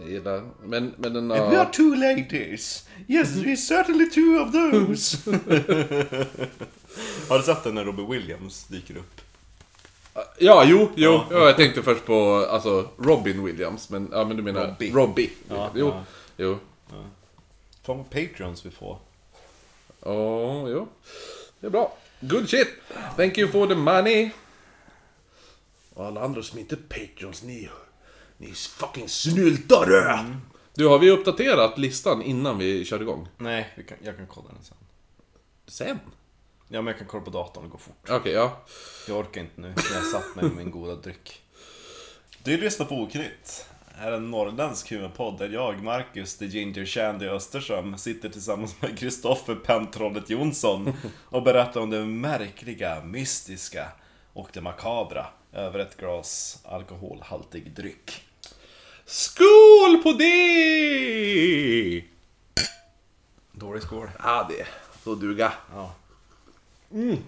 Jag gillar... Men, men den We are har... two ladies. Yes, we're certainly two of those. Har du sett den när Robbie Williams dyker upp? Ja, jo, jo. Ja. jag tänkte först på alltså, Robin Williams, men, ja, men du menar Robbie. Robbie. Ja, jo, ja. jo. Fan vad Patreons vi får. Ja, jo. Det är bra. Good shit. Thank you for the money. Och alla andra som inte är Patreons, ni... Ni är fucking snyltare! Du, har vi uppdaterat listan innan vi kör igång? Nej, vi kan, jag kan kolla den sen. Sen? Ja, men jag kan kolla på datorn, det går fort. Okej, ja. Jag orkar inte nu, jag har satt mig med min goda dryck. Du lyssnar på Oknytt. Här är en norrländsk humorpodd där jag, Marcus, the Ginger Shandy Östersson, sitter tillsammans med Kristoffer Pentrollet Jonsson och berättar om det märkliga, mystiska och det makabra över ett glas alkoholhaltig dryck. Skål på det! Dålig skål. Ja, det får duga. Ja.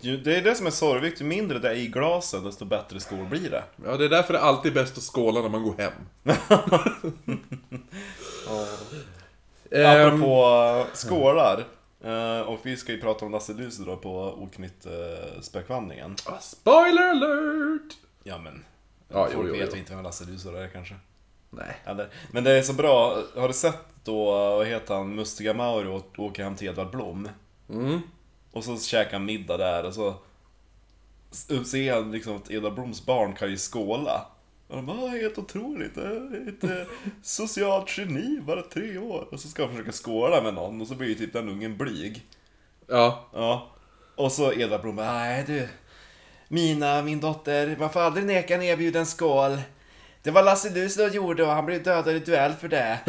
Ju- Det är det som är sorgligt, ju mindre det är i glasen desto bättre skål blir det. Ja, det är därför det är alltid bäst att skåla när man går hem. Ehm, Apropå eh, skålar. eh, Och vi ska ju prata om Lasse Lus då på Oknytt uh, spökvandringen. spoiler alert! Ja men. Ja, folk jo, jo, vet jo. inte vem Lasse Lus är kanske. Nej. Eller, men det är så bra. Har du sett då, vad heter han, Mustiga Mauri och åker hem till Edvard Blom? Mm. Och så käkar han middag där och så ser han liksom att Edvard Bloms barn kan ju skåla. Och de bara, "Ah, helt otroligt, ett eh, socialt geni, bara tre år. Och så ska han försöka skåla med någon och så blir ju typ den ungen blyg. Ja. Ja. Och så Edvard Blom bara, nej du. Mina, min dotter, man får aldrig neka en erbjuden skål. Det var Lasse som gjorde och han blev dödad i duell för det.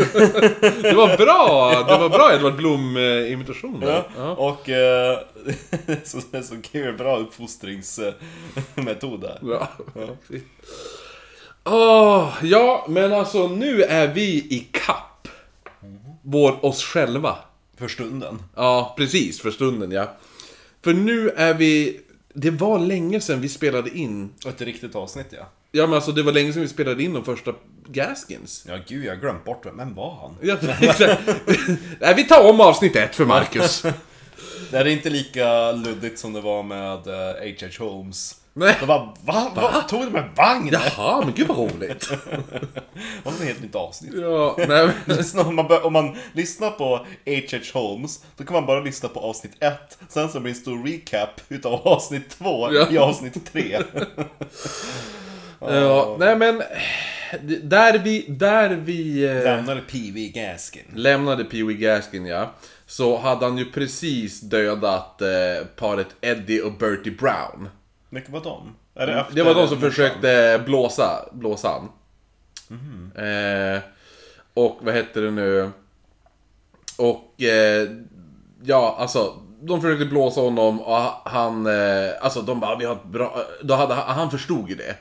Det var bra! Det var bra Edvard Blom-imitation där. Ja. Och eh, så, så kul, bra uppfostringsmetod där. Ja. Åh, ja, men alltså nu är vi i kapp Vår, oss själva. För stunden. Ja, precis, för stunden ja. För nu är vi... Det var länge sedan vi spelade in... Ett riktigt avsnitt ja. Ja men alltså det var länge sedan vi spelade in de första Gaskins. Ja gud, jag har glömt bort vem, vem var han? Ja, exakt. Nej, vi tar om avsnitt ett för Marcus. Det är inte lika luddigt som det var med eh, H.H. Holmes. Nej. Det var va? va? Tog de en vagn? Jaha, men gud vad roligt. Det var ett helt nytt avsnitt. Ja, nej men... Om man, bör, om man lyssnar på H.H. Holmes, då kan man bara lyssna på avsnitt 1. Sen så blir det en stor recap utav avsnitt 2 Ja. i avsnitt 3. Ja, nej men... Där vi... Där vi... eh, Lämnade P.V. Gaskin. lämnade Pee Wee Gaskin ja. Så hade han ju precis dödat eh, paret Eddie och Bertie Brown. Vilka var de? Det, efter Det var de som försökte blåsa, blåsa han. Eh, och vad hette det nu? Och eh, ja, alltså de försökte blåsa honom och han, eh, alltså de bara, vi har ett bra, då hade han, han förstod ju det.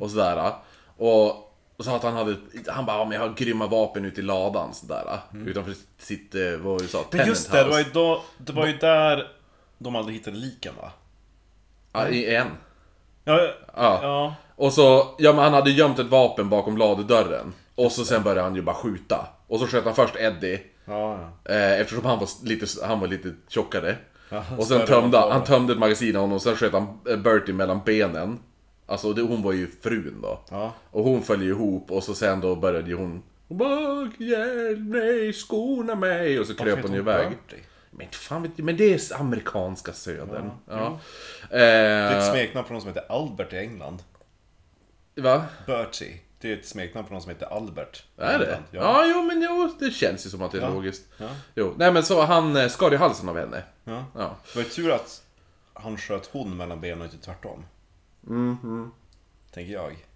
Och sådär. Och, och så att han hade, han bara, men jag har grymma vapen ute i ladan sådär. Utanför sitt, eh, vad du sa? Men just det, det var, ju då, det var ju där de aldrig hittade liken va? Ja, i en. Ja, Ja. ja. Och så, ja men han hade gömt ett vapen bakom ladudörren. Och så sen började han ju bara skjuta. Och så sköt han först Eddie. ja, ja. Eh, eftersom han var lite, han var lite tjockare. Ja, och sen tömde än han tömde ett magasin av honom och sen sköt han Bertie mellan benen. Alltså det, hon var ju frun då. Ja. Och hon föll ihop och så sen då började ju hon... Hon bara hjälp mig, skona mig. Och så kröp hon iväg. Men fan vet jag, men det är amerikanska södern. Ja. Det är ett Eh, smeknamn på någon som heter Albert i England. va? Bertie. Det är ett smeknamn på någon som heter Albert. Är det? Ja. Ja. jo men jo, det känns ju som att det är Ja. logiskt. Ja. Jo, nej men så han eh, skar ju halsen av henne. ja. Ja. Det var ju tur att han sköt hon mellan benen och inte tvärtom. Mhm. Tänker jag.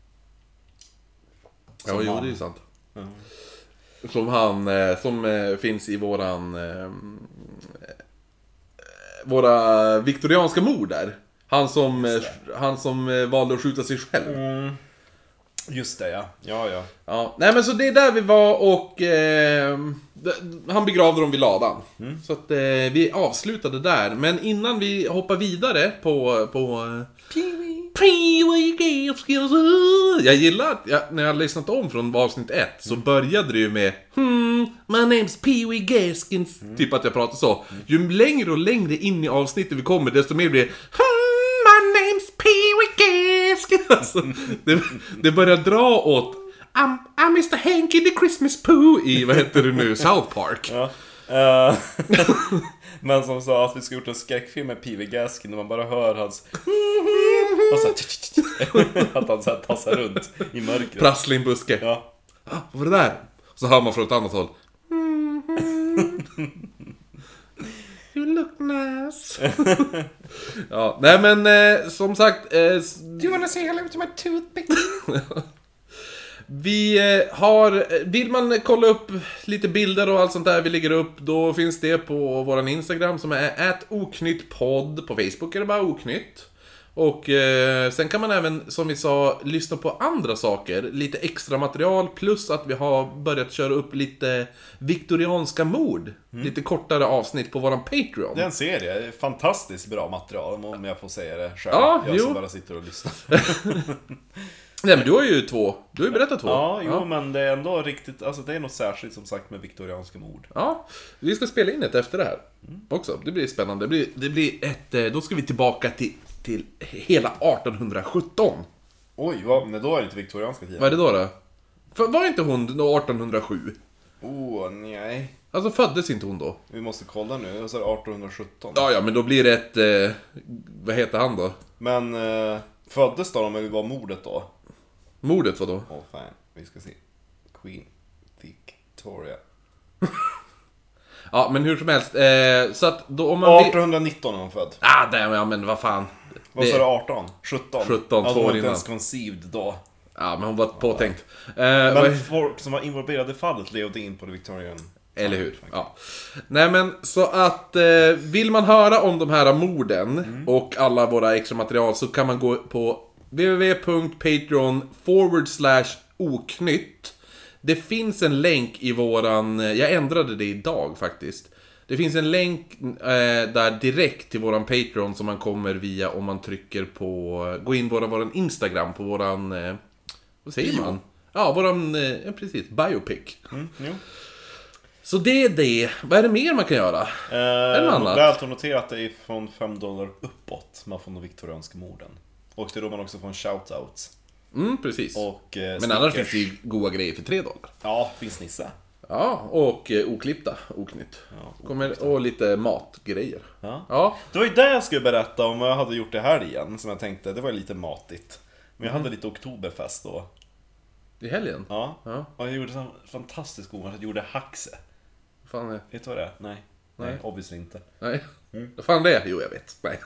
Ja, Som jo han. det är ju sant. Ja. Som han, eh, som eh, finns i våran... Eh, våra viktorianska mord där. Han som, han som valde att skjuta sig själv. Mm. Just det ja. Ja, ja. Ja, nej men så det är där vi var och eh, han begravde dem vid ladan. Så att eh, vi avslutade där. Men innan vi hoppar vidare på, på eh, Jag gillar att jag, när jag har lyssnat om från avsnitt ett så började det ju med Hmm, my name's Pee Wee Gaskins. Typ att jag pratar så. Ju längre och längre in i avsnittet vi kommer desto mer blir det Hmm, my name's Pee Wee Gaskins. Alltså, det, det börjar dra åt I'm, I'm Mr Hanky the Christmas Pooh i, vad heter det nu, South Park. Ja. Eh, Men som sa att vi skulle gjort en skräckfilm med P.V. Gaskin när man bara hör hans... Och så här, att han så här tassar runt i mörkret. Prassla i en buske. Ja. Ah, vad var det där? Så hör man från ett annat håll. You look nice. ja, nej men eh, som sagt. Eh, Do you wanna say hello to my toothpick? vi eh, har, eh, vill man kolla upp lite bilder och allt sånt där vi lägger upp, då finns det på våran Instagram som är oknyttpodd. På Facebook är det bara oknytt. Och eh, sen kan man även, som vi sa, lyssna på andra saker. Lite extra material plus att vi har börjat köra upp lite viktorianska mord. Lite kortare avsnitt på våran Patreon. Det är en serie, fantastiskt bra material om jag får säga det själv. Ja, jag jo. som bara sitter och lyssnar. Nej men du har ju två. Du har ju berättat två. Ja, jo men det är ändå riktigt, alltså det är något särskilt som sagt med viktorianska mord. Ja, vi ska spela in ett efter det här. Också. Det blir spännande. Det blir, det blir ett... eh, Då ska vi tillbaka till, till hela 1817. Oj, vad, men då är det inte viktorianska tiden. Vad är det då? då? För, var inte hon då 1807? Oh, nej. Alltså föddes inte hon då? Vi måste kolla nu, är det 1817. Ja, ja, men då blir det ett... Eh, vad heter han då? Men eh, föddes då, men var mordet då? Mordet var då? Åh fan, vi ska se. Queen Victoria. Ja, men hur som helst. Eh, så att då om man... vill- 1819 är hon född. Ah, damn, ja men vad fan. Vad sa du, 18? 17? 17, alltså, två hon år var inte innan. ens conceived då. Ja, men hon var påtänkt. Eh, Men vad- folk som var involverade i fallet levde in på det Victorian. Eller hur? Ja. Nej men så att eh, vill man höra om de här morden och alla våra extra material så kan man gå på www.patreon forward slash oknytt. Det finns en länk i våran, eh, jag ändrade det idag faktiskt. Det finns en länk eh, där direkt till våran Patreon som man kommer via om man trycker på, gå in på våran, våran Instagram på våran, eh, vad säger man? Ja, våran, eh, ja precis, biopic. Mm, jo. Så det är det. Vad är det mer man kan göra? Eh, något annat? Värt att notera att det är från 5 dollar uppåt man får de viktorianska morden. Och det är då man också får en shoutout. Mm, precis. Och eh, Men annars finns det ju goda grejer för 3 dollar. Ja, finns Nisse. Ja, och eh, oklippta oknytt. Ja, Kommer, och lite matgrejer. Ja. Ja, Det var ju det jag skulle berätta om vad jag hade gjort det här igen, som jag tänkte, det var lite matigt. Men jag hade lite oktoberfest då. i helgen. Ja. Ja. Och jag gjorde en fantastisk god jag gjorde haxe. Fan är... Vet du vad det är? Nej. Nej, Nej. obviously inte. Nej. Mm. Fan det? Jo, jag vet. Nej.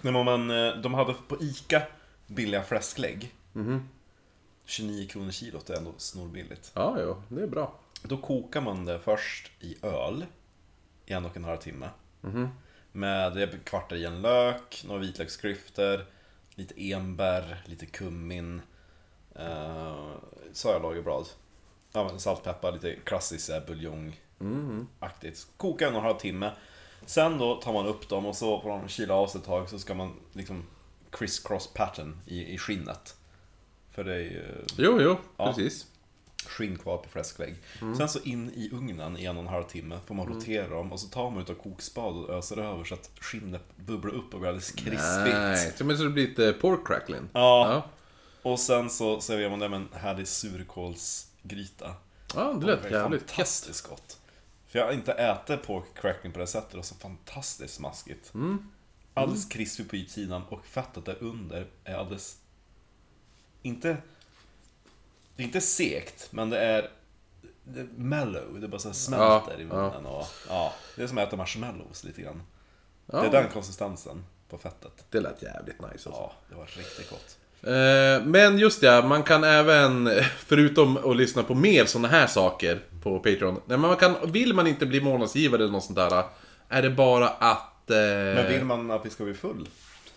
Nej, men man, eh, de hade på ICA billiga fläsklägg. Mhm. 29 kronor kilot är ändå snorbilligt. Ja, jo, det är bra. Då kokar man det först i öl i en och en halv timme. Mhm. Med, kvartar i en lök, några vitlöksklyftor, lite enbär, lite kummin, eh, sojalagerblad, ja, saltpeppar, lite klassiskt buljongaktigt. Koka en och en halv timme. Sen då tar man upp dem och så får de kyla av sig ett tag så ska man liksom criss-cross pattern i, i skinnet. För det är ju Jo, jo, Ja. precis. Skinn kvar på fläsklägg. Mm. Sen så in i ugnen i en och en halv timme, får man rotera dem och så tar man utav kokspad och öser över så att skinnet bubblar upp och blir alldeles krispigt. Nej, så det blir lite pork crackling. Ja. Ja, Och sen så serverar man det med en härlig surkålsgryta. ja det lät är jävligt fantastiskt gott. För jag har inte ätit pork crackling på det sättet och så fantastiskt smaskigt. Mm. Alldeles krispigt på utsidan och fettet där under är alldeles... Inte... Det är inte sekt, men det är... Det är mellow, det bara så här smälter Ja, i munnen och... Ja, det är som att äta marshmallows lite grann. Ja, Det är den konsistensen på fettet. det lät jävligt nice alltså. Ja, det var riktigt gott. Eh, Men just det, man kan även, förutom att lyssna på mer såna här saker på Patreon. Nej, man kan, vill man inte bli månadsgivare eller något sånt där, är det bara att... eh, Men vill man att vi ska bli full?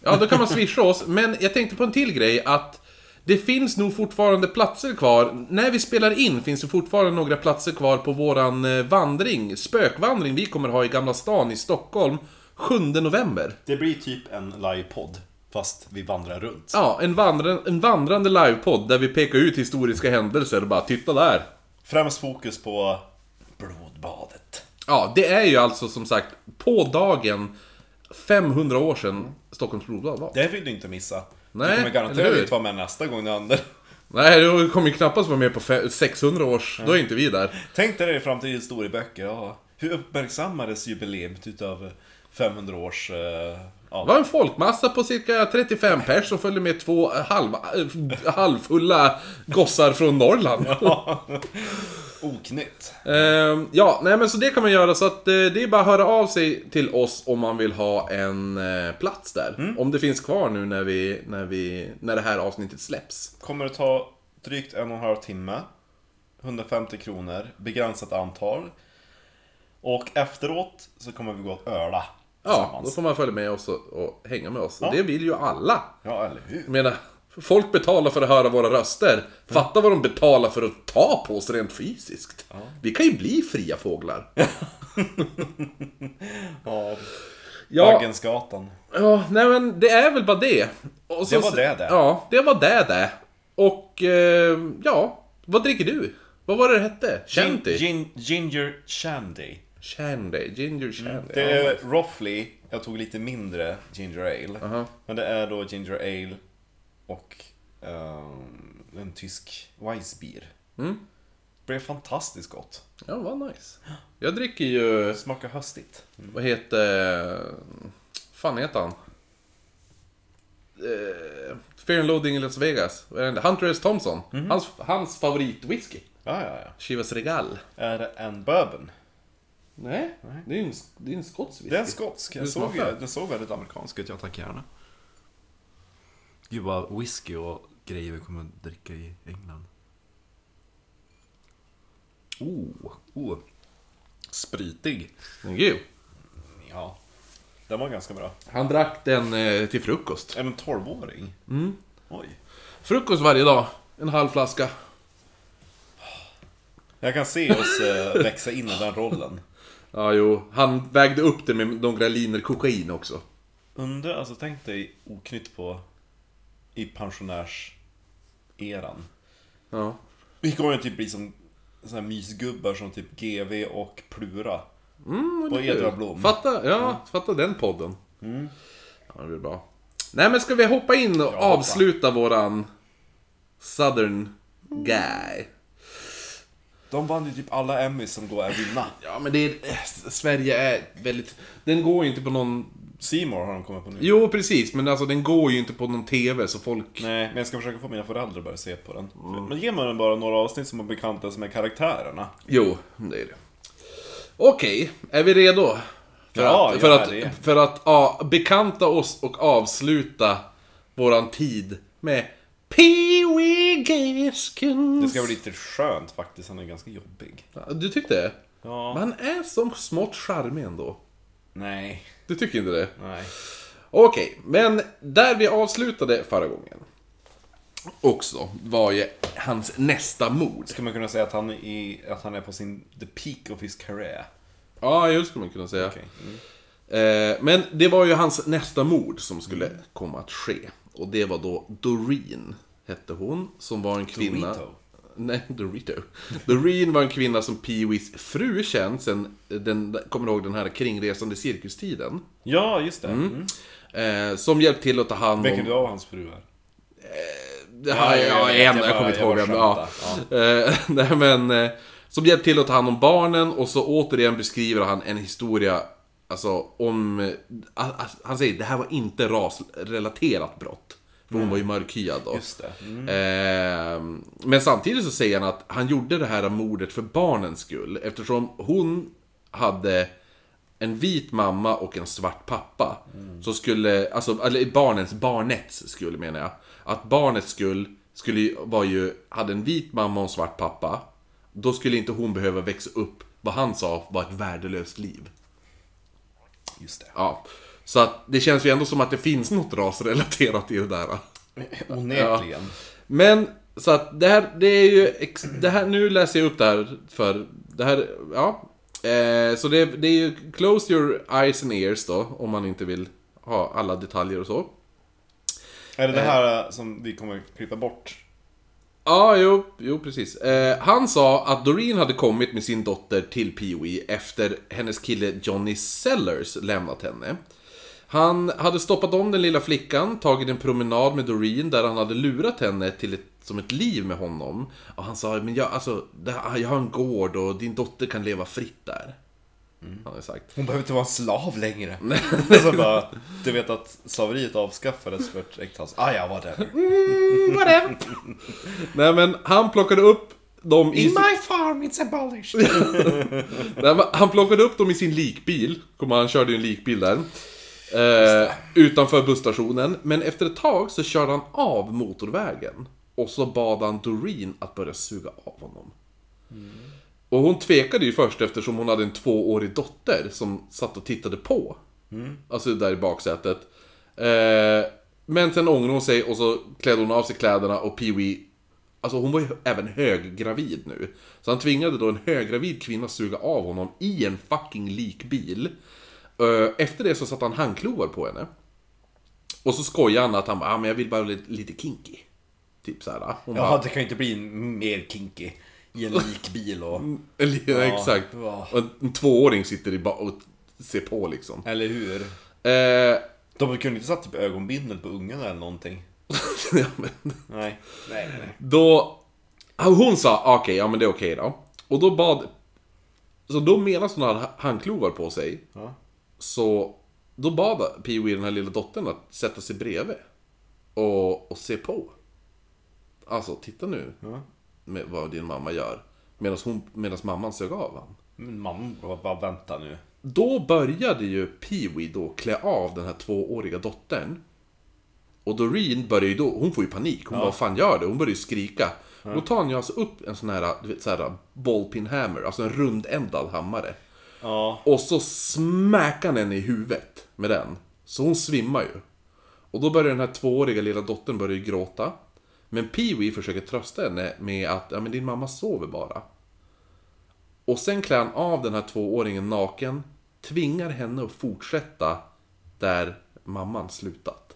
Ja, då kan man swisha oss. Men jag tänkte på en till grej, att det finns nog fortfarande platser kvar. När vi spelar in finns det fortfarande några platser kvar på våran eh, vandring, spökvandring vi kommer ha i Gamla stan i Stockholm 7 november. Det blir typ en livepodd. Fast vi vandrar runt. Ja, en, vandra, en vandrande livepodd där vi pekar ut historiska händelser och bara titta där. Främst fokus på blodbadet. Ja, det är ju alltså som sagt på dagen 500 år sedan Stockholms blodbad var. Det vill du inte missa. Nej, du kommer garanterat inte vara med nästa gång det händer. Nej, du kommer ju knappast vara med på fe- 600 års, då är inte vi där. Tänk dig det i framtida historieböcker. Ja. Hur uppmärksammades jubileet utav 500 års... eh, Det ja. var en folkmassa på cirka 35 pers som följde med två halv, halvfulla gossar från Norrland. Oknytt. Ehm, ja, nej men så det kan man göra så att eh, det är bara att höra av sig till oss om man vill ha en eh, plats där. Om det finns kvar nu när, vi, när, vi, när det här avsnittet släpps. Kommer att ta drygt en och en halv timme. 150 kronor, begränsat antal. Och efteråt så kommer vi gå och öla Ja, då får man följa med oss och, och hänga med oss. Ja. Och det vill ju alla. Ja, eller hur? Jag menar, folk betalar för att höra våra röster. Fatta vad de betalar för att ta på oss rent fysiskt. Vi kan ju bli fria fåglar. Ja, Ja, Baggensgatan. ja, nej men det är väl bara det. Och så- Det var det, det. Ja, det var det det. Och, eh, ja, vad dricker du? Vad var det det hette? Shanty? Gin, ginger Shandy. Shandy, ginger shandy. Det Ja. är roughly, jag tog lite mindre ginger ale. Aha. Men det är då ginger ale och ehm, en tysk Weissbier. Mm. Det blev fantastiskt gott. Ja, vad nice. Jag dricker ju, smakar höstigt. vad heter... fan heter han? Eh, Fear and Loading i Las Vegas. Hunter S. Thompson. Mhm. Hans, hans favoritwhisky. Ja, ja, ja. Chivas Regal. Är det en bourbon? Nej, det är en, det är en skotsk whisky. Det är en skotsk. Det såg, såg väldigt amerikansk ut. Jag tack gärna. Gud vad whisky och grejer vi kommer att dricka i England. Oh, oh. Spritig. Gud. Ja, den var ganska bra. Han drack den eh, till frukost. Är det en 12-åring? Oj. Frukost varje dag. En halv flaska. Jag kan se oss eh, växa in i den rollen. Ja, jo. Han vägde upp det med några liner kokain också. Undrar, alltså tänk dig oknytt på i pensionärseran. Ja. Vi kommer ju typ bli som såna här mysgubbar som typ GV och Plura. Mm, Och? Edra Blom. Fatta, ja, fatta den podden. Ja, det är bra. Nej men ska vi hoppa in och hoppa. avsluta våran Southern Guy? De vann ju typ alla Emmys som går att vinna. Ja men det är... Sverige är väldigt... Den går ju inte på någon... Seymour har de kommit på nu. Jo precis, men alltså den går ju inte på någon TV så folk... Nej, men jag ska försöka få mina föräldrar att börja se på den. Men ge mig bara några avsnitt som är bekanta som är karaktärerna. Jo, det är det. Okej, är vi redo? För Ja, att, för att, det. för att ja, bekanta oss och avsluta våran tid med Pee Wee Gaskins. Det ska bli lite skönt faktiskt, han är ganska jobbig. Du tyckte det? Ja. Men han är som smått charmig ändå. Nej. Du tycker inte det? Nej. Okej, men där vi avslutade förra gången också var ju hans nästa mord. Ska man kunna säga att han, är, att han är på sin the peak of his career? Ja, just skulle man kunna säga. Okej. Mm. Eh, men det var ju hans nästa mord som skulle komma att ske. Och det var då Doreen, hette hon, som var en kvinna... Dorito. Nej, Dorito. Doreen var en kvinna som Pee-Wees fru känt sen, den, kommer du ihåg den här kringresande cirkustiden? Ja, just det. Mm. Eh, som hjälpt till att ta hand om... Vilken du av hans fruar? Jag, Ja, ja, en, jag jag kommer inte ihåg vem. Ja. skämtar. Eh, nej, men, eh, som hjälpt till att ta hand om barnen och så återigen beskriver han en historia Alltså om... eh, Han säger det här var inte rasrelaterat brott. För hon var ju mörkhyad då. Mm. Eh, men samtidigt så säger han att han gjorde det här mordet för barnens skull. Eftersom hon hade en vit mamma och en svart pappa. Så skulle, alltså, eller barnens, barnets skull menar jag. Att barnets skull skulle var ju, hade en vit mamma och en svart pappa. Då skulle inte hon behöva växa upp, vad han sa var ett värdelöst liv. Just det. Ja. Så att det känns ju ändå som att det finns något rasrelaterat i det där. Onekligen. Men, så att det här, det är ju, det här, nu läser jag upp det här för, det här, ja. Eh, så det, det är ju close your eyes and ears då, om man inte vill ha alla detaljer och så. Är det det här eh, som vi kommer klippa bort? Ja, jo, jo precis. Eh, han sa att Doreen hade kommit med sin dotter till Pee-Wee efter hennes kille Johnny Sellers lämnat henne. Han hade stoppat om den lilla flickan, tagit en promenad med Doreen där han hade lurat henne till ett, som ett liv med honom. Och han sa, men jag, alltså, här- jag har en gård och din dotter kan leva fritt där. Han har sagt. Hon behöver inte vara en slav längre. så bara, du vet att slaveriet avskaffades för ett äkta Ah ja, whatever. Whatever. Nej men han plockade upp dem i... sin- my farm it's abolished. Nej, men han plockade upp dem i sin likbil. Kommer han körde ju en likbil där. Eh, utanför busstationen. Men efter ett tag så körde han av motorvägen. Och så bad han Doreen att börja suga av honom. Och hon tvekade ju först eftersom hon hade en tvåårig dotter som satt och tittade på. Alltså där i baksätet. Eh, men sen ångrade hon sig och så klädde hon av sig kläderna och Pee-Wee Alltså hon var ju även höggravid nu. Så han tvingade då en höggravid kvinna suga av honom i en fucking likbil. Eh, Efter det så satte han handklovar på henne. Och så skojade han att han bara, ah, men jag vill bara bli lite kinky. Typ såhär. Hon Ja, bara, det kan ju inte bli mer kinky. I en likbil och... ja, exakt. ja. Och en, tvååring sitter i och ser på liksom. Eller hur? Eh, De kunde inte satt typ ögonbindel på ungen eller någonting. ja, men, Nej. Nej, nej. Då... ja, Hon sa okej, ja men det är okej då. Och då bad... Så då medan hon hade handklovar på sig Ja. Så då bad Pee-Wee den här lilla dottern att sätta sig bredvid. Och, och se på. Alltså, titta nu Ja. med vad din mamma gör. Medan, hon, medan mamman sög av han. Men mamma bara, bara vänta nu. Då började ju Pee-Wee då klä av den här tvååriga dottern. Och Doreen börjar ju då, hon får ju panik. Hon bara, vad fan gör det? Hon börjar ju skrika. Då tar han ju alltså upp en sån här, du vet, så här ballpin hammer, alltså en rundändad hammare. Ja. Och så smäckar han henne i huvudet med den. Så hon svimmar ju. Och då börjar den här tvååriga lilla dottern börja gråta. Men Pee-Wee försöker trösta henne med att ja, men din mamma sover bara. Och sen klär han av den här tvååringen naken, tvingar henne att fortsätta där mamman slutat.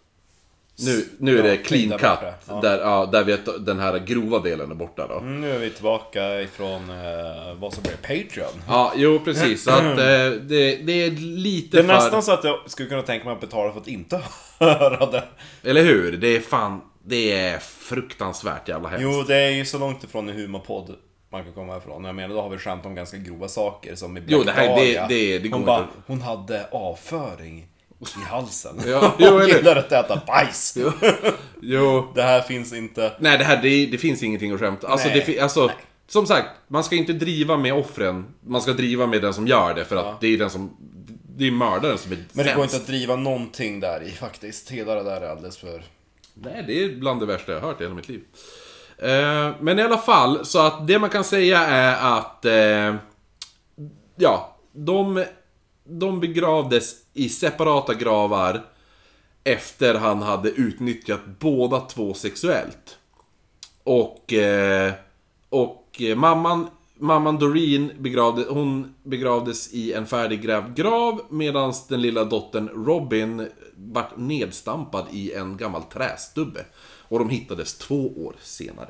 Nu, nu är det clean där cut, borta, ja. där, ja, där vet, den här grova delen är borta då. Mm, Nu är vi tillbaka ifrån eh, vad som blir Patreon. Ja, jo precis. Så att eh, det, det är lite Det är för... nästan så att jag skulle kunna tänka mig att betala för att inte höra det. Eller hur? Det är fan... Det är fruktansvärt jävla hemskt. Jo, det är ju så långt ifrån en humorpodd man kan komma ifrån. Jag menar, då har vi skämt om ganska grova saker som i Black Jo, det här- det- Dahlia. det- det går hon, bara, inte. hon hade avföring i halsen. Ja, jo, eller- gillar att äta bajs. Jo. Det här finns inte. Nej, det här, det, det finns ingenting att skämta. Alltså, Nej. det, alltså som sagt, man ska inte driva med offren. Man ska driva med den som gör det, för att det är den som... Det är mördaren som är Men det går inte sämst. att driva någonting där i faktiskt. Hela det där är alldeles för... Nej, det är bland det värsta jag har hört i hela mitt liv. Eh, men i alla fall, så att det man kan säga är att... Eh, ja, de, de begravdes i separata gravar efter han hade utnyttjat båda två sexuellt. Och, eh, och eh, mamman, mamman Doreen begravde, hon begravdes i en färdiggrävd grav medan den lilla dottern Robin vart nedstampad i en gammal trästubbe. Och de hittades två år senare.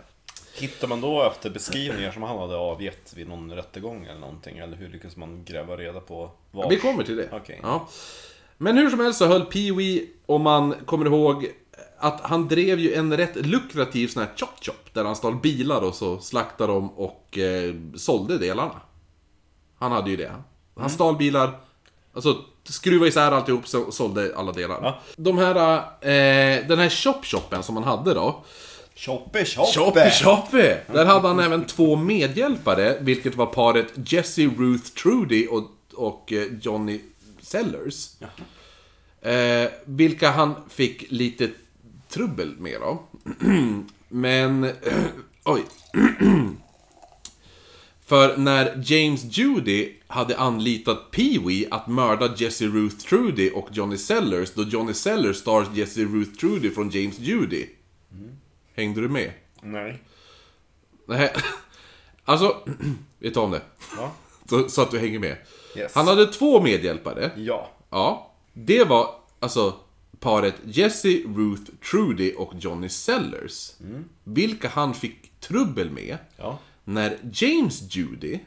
Hittar man då efter beskrivningar som han hade avgett vid någon rättegång eller någonting? Eller hur lyckas man gräva reda på vad? Vi kommer till det. Okej. Ja. Men hur som helst så höll Pee-Wee, om man kommer ihåg, att han drev ju en rätt lukrativ sån här chop-chop. Där han stal bilar och så slaktade dem och eh, sålde delarna. Han hade ju det. Han stal bilar, alltså skruvade isär alltihop så sålde alla delar. Ja. De här, eh, den här chop-choppen som han hade då. Choppe, choppe! Choppe, choppe! Där hade han även två medhjälpare, vilket var paret Jesse Ruth Trudy och, och eh, Johnny Sellers. Eh, vilka han fick lite trubbel med då. Men, oj. För när James Judy hade anlitat Pee-Wee att mörda Jesse Ruth Trudy och Johnny Sellers, då Johnny Sellers stars Jesse Ruth Trudy från James Judy. Hängde du med? Nej. Nej. Alltså, vi tar om det. Ja. Så, så att du hänger med. Yes. Han hade två medhjälpare. Ja. Ja. Det var, alltså, paret Jesse, Ruth, Trudy och Johnny Sellers. Vilka han fick trubbel med Ja. när James Judy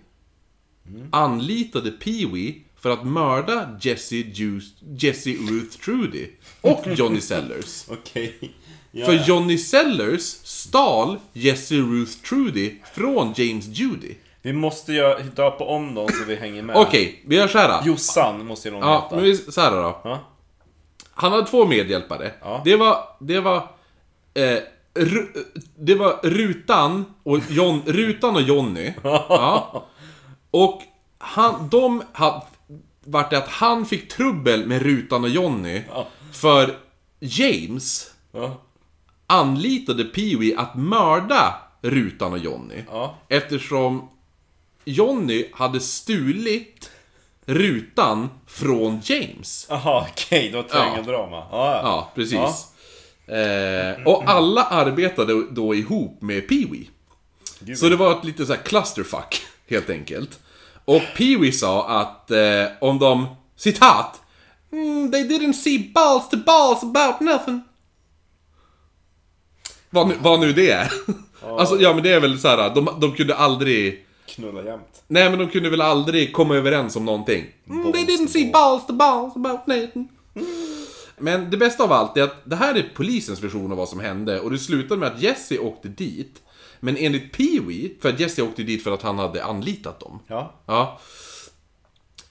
anlitade Pee-Wee för att mörda Jesse, Juice, Jesse Ruth Trudy och Johnny Sellers. Okej. Ja, För ja. Johnny Sellers stal Jesse Ruth Trudy från James Judy. Vi måste ju döpa om dem så vi hänger med. Okej, vi gör så här. då. Jossan måste ju någon Ja, heta. men vi, så här då. Ja. Han hade två medhjälpare. Ja. Det var, det var, eh, Ru, det var Rutan och, John, Rutan och Jonny. Ja. Och han, de hade, vart det att han fick trubbel med Rutan och Jonny. För James Ja. Anlitade Pee-Wee att mörda Rutan och Jonny. Ja. Eftersom Jonny hade stulit rutan från James. Jaha, okej. Det var triangeldrama. Ja. Ja. Ja, precis. Eh, och alla arbetade då ihop med Pee-Wee. Så det var ett lite så här clusterfuck, helt enkelt. Och Pee-Wee sa att eh, om de, citat, mm, They didn't see balls to balls about nothing. Vad nu, vad nu det är. Alltså, ja men det är väl så här, de, de kunde aldrig... Knulla jämt. Nej men de kunde väl aldrig komma överens om någonting. Mm, they didn't see balls. to balls about nothing. Men det bästa av allt är att det här är polisens version av vad som hände och det slutade med att Jesse åkte dit. Men enligt Pee-Wee, för att Jesse åkte dit för att han hade anlitat dem. Ja. Ja.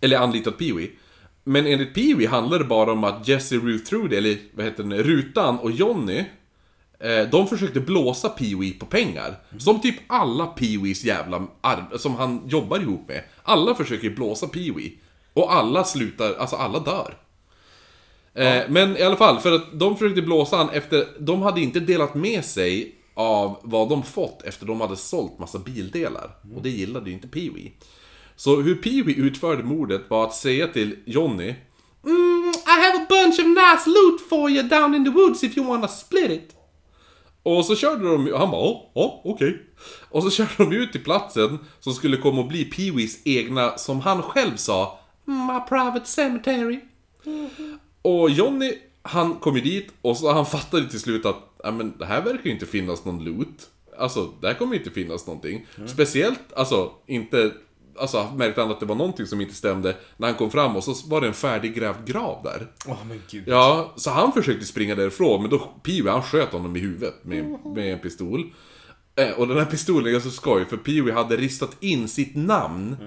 Eller anlitat Pee-Wee. Men enligt Pee-Wee handlar det bara om att Jesse Ruth Trudy, eller vad heter den, Rutan och Johnny de försökte blåsa Pee-Wee på pengar. Som typ alla Pee-Wees jävla som han jobbar ihop med. Alla försöker blåsa Pee-Wee. Och alla slutar, alltså alla dör. Eh, men i alla fall, för att de försökte blåsa han efter, de hade inte delat med sig av vad de fått efter de hade sålt massa bildelar. Och det gillade ju inte Pee-Wee. Så hur Pee-Wee utförde mordet var att säga till Johnny mm, I have a bunch of nice loot for you down in the woods if you wanna split it. Och så körde de, han bara ja, ja, okej. Och så körde de ut till platsen som skulle komma att bli Pee-Wees egna, som han själv sa, My private cemetery. Och Johnny, han kom ju dit och så han fattade till slut att ja, men det här verkar ju inte finnas någon loot. Alltså, där kommer ju inte finnas någonting. Speciellt, alltså, inte... Alltså, märkte han att det var någonting som inte stämde när han kom fram och så var det en färdiggrävd grav där. Åh men gud. Ja, så han försökte springa därifrån, men då Pee-Wee han sköt honom i huvudet med, med en pistol. Eh, och den här pistolen är ganska skoj, för Pee-Wee hade ristat in sitt namn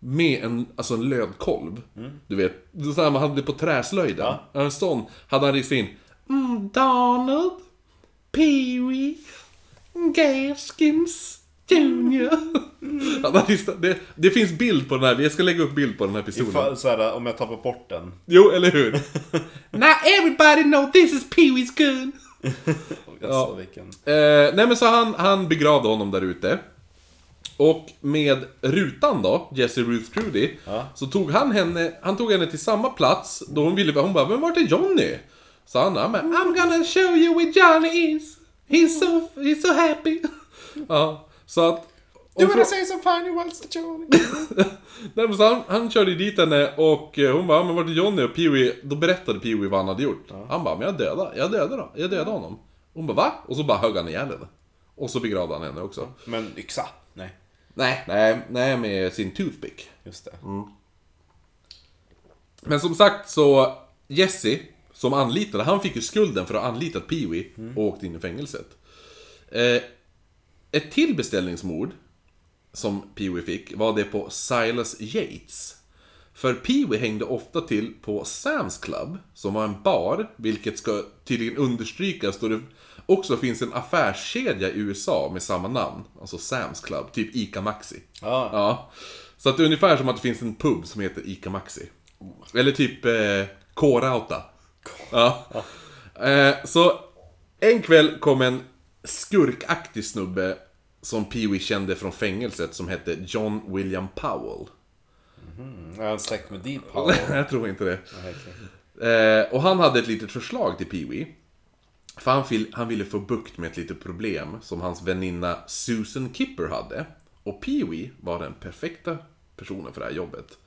med en, alltså en lödkolv. Du vet, så här man hade det på träslöjden. Ja. En sån hade han ristat in. Mm, Donald, Pee-Wee, Gaskins Junior. Han hade ristat, det, det finns bild på den här, jag ska lägga upp bild på den här pistolen. Ifall, så här, om jag tappar bort den. Jo, eller hur? Now everybody know this is Pee-Wee's gun! Alltså, vilken... Eh, nej men så han, han begravde honom där ute. Och med rutan då, Jesse Ruth Trudy, Ja. så tog han henne, han tog henne till samma plats då hon ville, hon bara 'Men vart är Johnny?' Så han 'I'm gonna show you where Johnny is' He's so, he's so happy. ja, så att... och frå- say some funny words to Johnny? Nej, men så han, han körde dit henne och eh, hon bara, men vart är Johnny? Och Pee-Wee, då berättade Pee-Wee vad han hade gjort. Han bara, men jag dödade, jag dödade, då. jag dödade honom. Hon bara, va? Och så bara högg han ihjäl henne. Och så begravde han henne också. Men yxa? Nej. Nej, nej, nej med sin toothpick. Just det. Men som sagt så, Jesse, som anlitade, han fick ju skulden för att ha anlitat Pee-Wee och åkte in i fängelset. Eh, ett till beställningsmord som Pee-Wee fick var det på Silas Yates. För Pee-Wee hängde ofta till på Sam's Club, som var en bar, vilket ska tydligen understrykas då det också finns en affärskedja i USA med samma namn. Alltså Sam's Club, typ ICA Maxi. Ja. Ja. Så att det är ungefär som att det finns en pub som heter ICA Maxi. Eller typ eh, K-Rauta. Ja. Eh, så en kväll kom en skurkaktig snubbe som Pee-Wee kände från fängelset som hette John William Powell. Är han släkt med Deep Power? Jag tror inte det. Nej, okej. Eh, och han hade ett litet förslag till Pee-Wee. För han, vill, han ville få bukt med ett litet problem som hans väninna Susan Kipper hade. Och Pee-Wee var den perfekta personen för det här jobbet.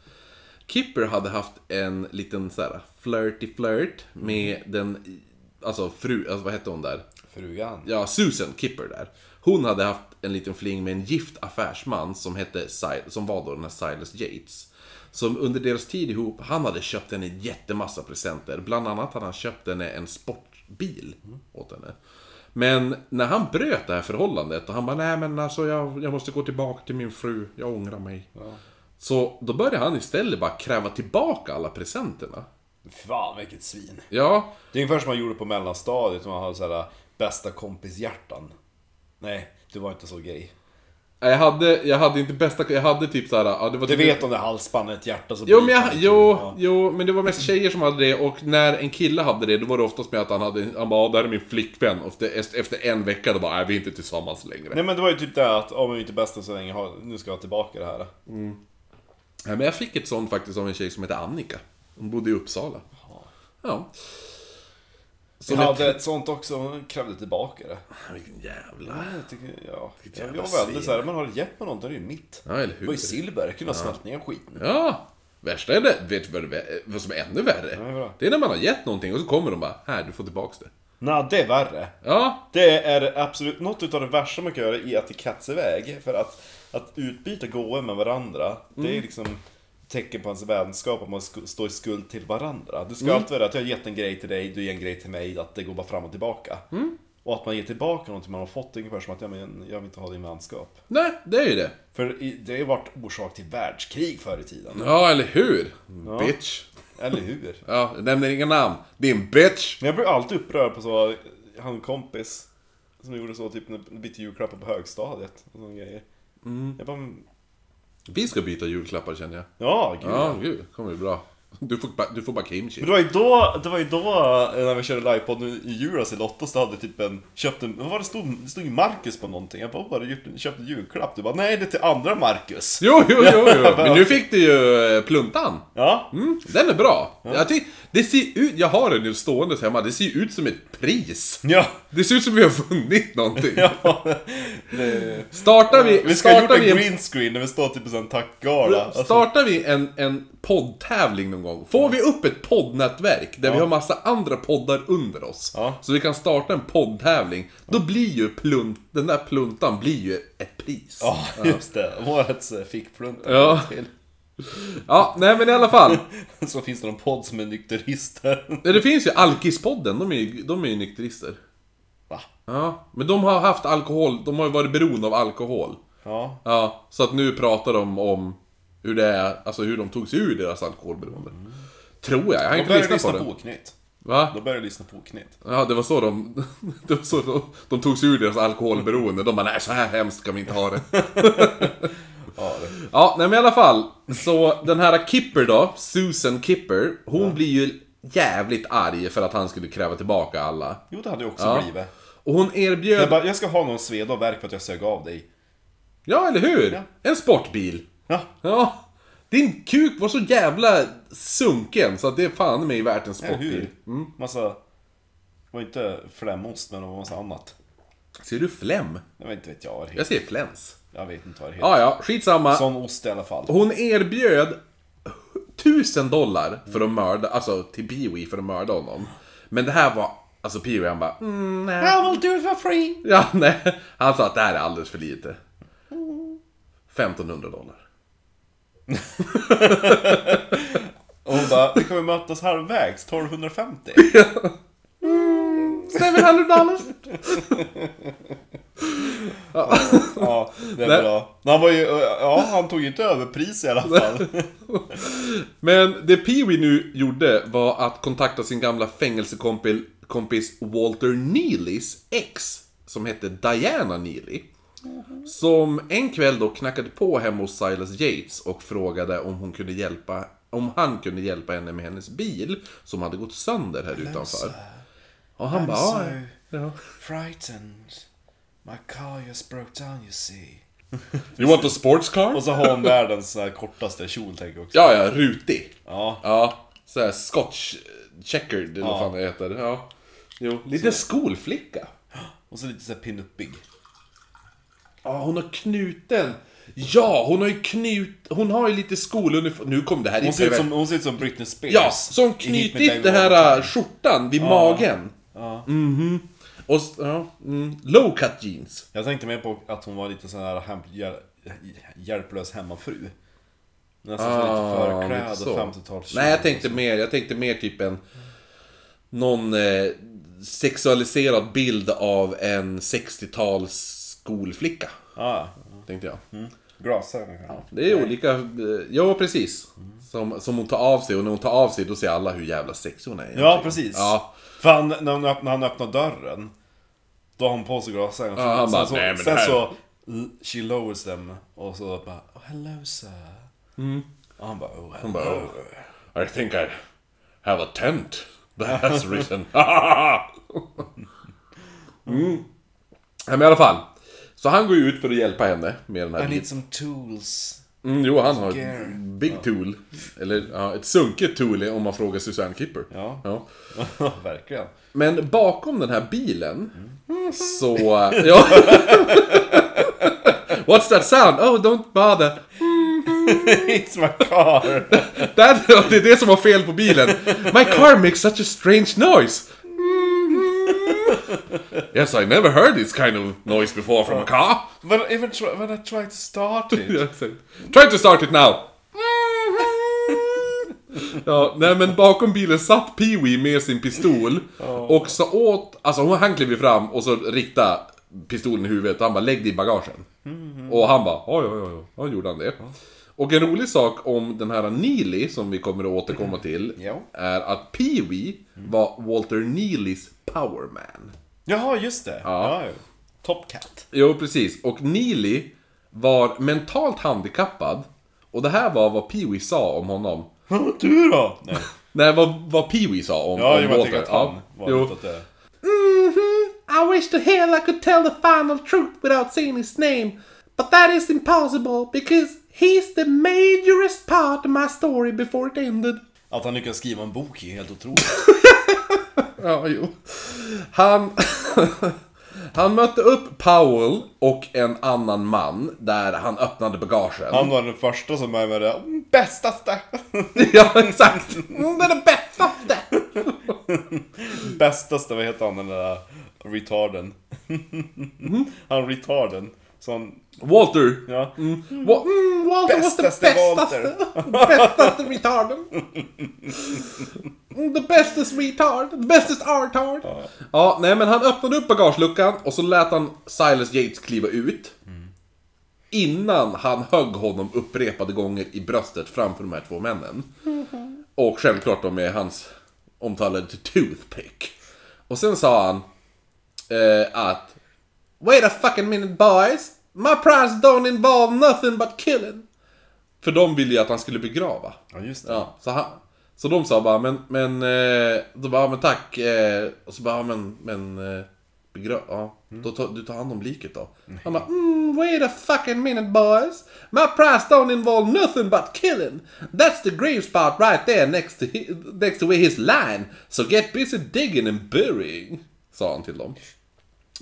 Kipper hade haft en liten så här flirty flirt med den, alltså fru, alltså vad hette hon där? Frugan. Ja, Susan Kipper där. Hon hade haft en liten fling med en gift affärsman som hette, som var då den här Silas Yates. Som under deras tid ihop, han hade köpt henne jättemassa presenter. Bland annat hade han köpt henne en sportbil åt henne. Men när han bröt det här förhållandet och han bara nej men alltså jag, jag måste gå tillbaka till min fru, jag ångrar mig. Så då började han istället bara kräva tillbaka alla presenterna. Fan vilket svin. Ja, Det är ungefär som man gjorde på mellanstadiet, man hade såhär bästa kompis-hjärtan. Nej, du var inte så gay. jag hade, jag hade inte bästa, jag hade typ såhär, ja, det var Du typ vet om det är halsbandet, hjärta så Jo men, det jag, jo, Ja. jo, men det var mest tjejer som hade det och när en kille hade det, då var det oftast med att han hade, han bara "Ja, här är min flickvän och efter, en vecka då bara, nej vi är inte tillsammans längre. Nej men det var ju typ det att, om vi inte är bästa så länge, nu ska jag tillbaka det här. Nej, men jag fick ett sånt faktiskt av en tjej som heter Annika. Hon bodde i Uppsala. Ja. Vi Som hade ett... ett sånt också, hon krävde tillbaka det. Vilken jävla... Ja, jag tycker, ja. Jag, jag var väldigt såhär, men har gett mig något, då är det ju mitt. Ja, eller Det var ju hur? silver, jag kunde ha smält ner skiten. Ja. Värsta är det, vet du vad, det, som är ännu värre? Ja, det är när man har gett någonting och så kommer de bara, här du får tillbaks det. Nej, det är värre. Ja, Det är absolut något utav det värsta man kan göra i etikettseväg. För att, att utbyta gåvor med varandra, det är liksom tecken på ens vänskap, att man står i skuld till varandra. Det ska alltid vara att jag har gett en grej till dig, du ger en grej till mig, att det går bara fram och tillbaka. Och att man ger tillbaka någonting man har fått, ungefär som att ja, men jag vill inte ha din vänskap. nej, det är ju det. För det har ju varit orsak till världskrig förr i tiden. Ja, eller hur? Bitch. Eller hur? Ja, nämner inga namn. Din bitch! Men jag blir alltid upprörd på så, en kompis som gjorde så typ när bytte julklappar på högstadiet och sådana grejer. Jag bara, Vi ska byta julklappar känner jag. ja gud Ja, gud, kommer bli bra. Du får, ba- du får bara kimchi. Men det var ju då, det var ju då eh, när vi körde livepodd nu i julas i Lotto så hade typ en, köpt en, vad var det stod? Det stod ju Marcus på någonting. Jag bara, vad har du? Köpt en julklapp? Du bara, nej det är till andra Marcus. Jo, jo, jo, jo. Men nu fick du ju eh, pluntan. Ja, Mm, den är bra. Jag tyck, det ser ut, jag har den nu stående hemma, det ser ju ut som ett pris. ja, Det ser ut som vi har vunnit någonting. ja. Det, Startar vi, vi ska ha gjort en vi en, green screen när vi står typ i en sån tackgala. Startar vi en, en poddtävling någon gång, får vi upp ett poddnätverk där vi har massa andra poddar under oss, så vi kan starta en poddtävling, då blir ju plunt, den där pluntan blir ju ett pris. ja, just det. Årets eh, fickplunt. Ja. Till. Ja, nej men i alla fall. Så finns det någon podd som är nykterister. Ja, Det finns ju Alkispodden, de är ju, de är ju nykterister. Va? Ja, men de har haft alkohol, de har ju varit beroende av alkohol. Ja. Ja, så att nu pratar de om hur det är, alltså hur de tog sig ur deras alkoholberoende. Tror jag, jag har De inte började lyssnat på lyssna det. på Oknytt. Va? De började lyssna på Oknytt. Ja, det var så de... Det var så de, de tog sig ur deras alkoholberoende. De bara, nej så här hemskt kan vi inte ha det. Ja, det. Ja, nej men i alla fall. Så den här Kipper då, Susan Kipper, hon blir ju jävligt arg för att han skulle kräva tillbaka alla. Jo, det hade jag också Ja. blivit. Och hon erbjöd... Jag, bara, jag ska ha någon sveda och värk för att jag sög av dig. Ja, eller hur? Ja. En sportbil. Ja, Ja. Din kuk var så jävla sunken så att det är fan mig värt en eller sportbil. hur? Massa... Det var inte flämost, men det var massa annat. Ser du flem? Jag vet inte vet jag vad det Jag heter. ser fläns. Jag vet inte vad det heter. Ja, ja, skitsamma. Sån ost i alla fall. Hon erbjöd tusen dollar för att mörda, alltså till Pee-Wee för att mörda honom. Men det här var, alltså Pee-Wee han bara, mm, nej. I will do it for free! Ja, nej. Han sa att det här är alldeles för lite. 1500 dollar. Och hon bara, vi kommer mötas halvvägs, 1250. 700 dollars! Ja, det är Nej. bra. Han var ju, ja han tog ju inte över pris i alla fall. Men det Pee-Wee nu gjorde var att kontakta sin gamla fängelsekompis kompis Walter Neelys ex, som hette Diana Neely. Som en kväll då knackade på hemma hos Silas Yates och frågade om hon kunde hjälpa om han kunde hjälpa henne med hennes bil som hade gått sönder här utanför. Och han bara, "Ja, ja. frightened. My car just broke down you see. You want a sports car? Och så har hon världens så här kortaste kjol tänker jag också. Ja, ja, rutig. Ja. Ja, såhär scotch checkered eller vad Ja. fan det heter. Ja. Jo, lite skolflicka. Och så lite såhär pinuppig. Ja, hon har knuten. Ja, hon har ju knut... Hon har ju lite skoluniform... Nu kom det här Hon ser, ut som, hon ser ut som Britney Spears. Ja, Hit Me knutit det här äh, skjortan vid magen. Ja. Mhm. Och s- ja, mm, low cut jeans. Jag tänkte mer på att hon var lite sån här hem, hjäl, hjälplös hemmafru. Nästan så lite förklädd Ah, och så. 50-tals Nej, jag tänkte mer, jag tänkte mer typ en... Någon eh, sexualiserad bild av en 60-tals skolflicka. Ja, Tänkte jag. mm. glasögon kanske. Det är olika... Eh, ja, precis. Som, som hon tar av sig och när hon tar av sig då ser alla hur jävla sexig hon är. Ja, precis. Ja. För han, när, hon öppnar, när han öppnar dörren, då har hon på sig glasögon. Ja, han sen bara, så, "Nej, men sen det här-" så, she lowers them och så bara, oh, hello sir. Och han bara, oh, hello. Mm. bara, oh. I think I have a tent that has risen. mm. Ja, men i alla fall. Så han går ju ut för att hjälpa henne med den här I need some tools. Mm, jo, han har ett big tool. Eller ja, ett sunket tool om man frågar Susanne Kipper. Ja. Ja. Verkligen. Men bakom den här bilen så... Ja. What's that sound? Oh, don't bother. It's my car. That, det är det som var fel på bilen. My car makes such a strange noise. Yes, I never heard this kind of noise before from a car. When, even try, when I try to start it. Exakt. Try to start it now. Ja, nej men bakom bilen satt Pee-Wee med sin pistol och sa åt, alltså hon- han klev ju fram och så riktade pistolen i huvudet och han bara lägg det i bagagen. Och han bara oj oj oj, ja gjorde han det. Och en rolig sak om den här Neely som vi kommer att återkomma till Ja. är att Pee-Wee var Walter Neelys powerman. Jaha, just det. Ja. Ja. Top Cat. Jo, precis. Och Neely var mentalt handikappad. Och det här var vad Pee-Wee sa om honom. Du då? Nej. Nej, vad, vad Pee-Wee sa om, Ja, om jag tänker att han Ja. var Jo. åt det. Mhm. I wish to hell I could tell the final truth without saying his name. But that is impossible because he's the majorest part of my story before it ended. Att han lyckas skriva en bok är helt otroligt. Ja, jo. Han... han mötte upp Powell och en annan man där han öppnade bagagen. Han var den första som är med det "Mm, bästaste. ja, exakt. Mm, Det är det bästa! Bästaste, vad heter han den där retarden? han retarden. Så han, Walter. ja. Wa- mm, Walter was the Bästaste bästaste. bästaste retarden. Mm, The bestest retard. The bestest artard. Ja. nej men han öppnade upp bagageluckan och så lät han Silas Yates kliva ut. Innan han högg honom upprepade gånger i bröstet framför de här två männen. Och självklart då med hans omtalade toothpick. Och sen sa han eh, att Wait a fucking minute boys! My prize don't involve nothing but killing! För de ville ju att han skulle begrava. ja, just det. Ja, så, han, så de sa bara men, men, eh, då bara, men tack. Eh, och så bara, men, men, eh, begra- ja, då tar, du tar hand om liket då. Han bara, mm, wait a fucking minute boys. My prize don't involve nothing but killing. That's the grave spot right there next to, next to where his line. So get busy digging and burying. Sa han till dem.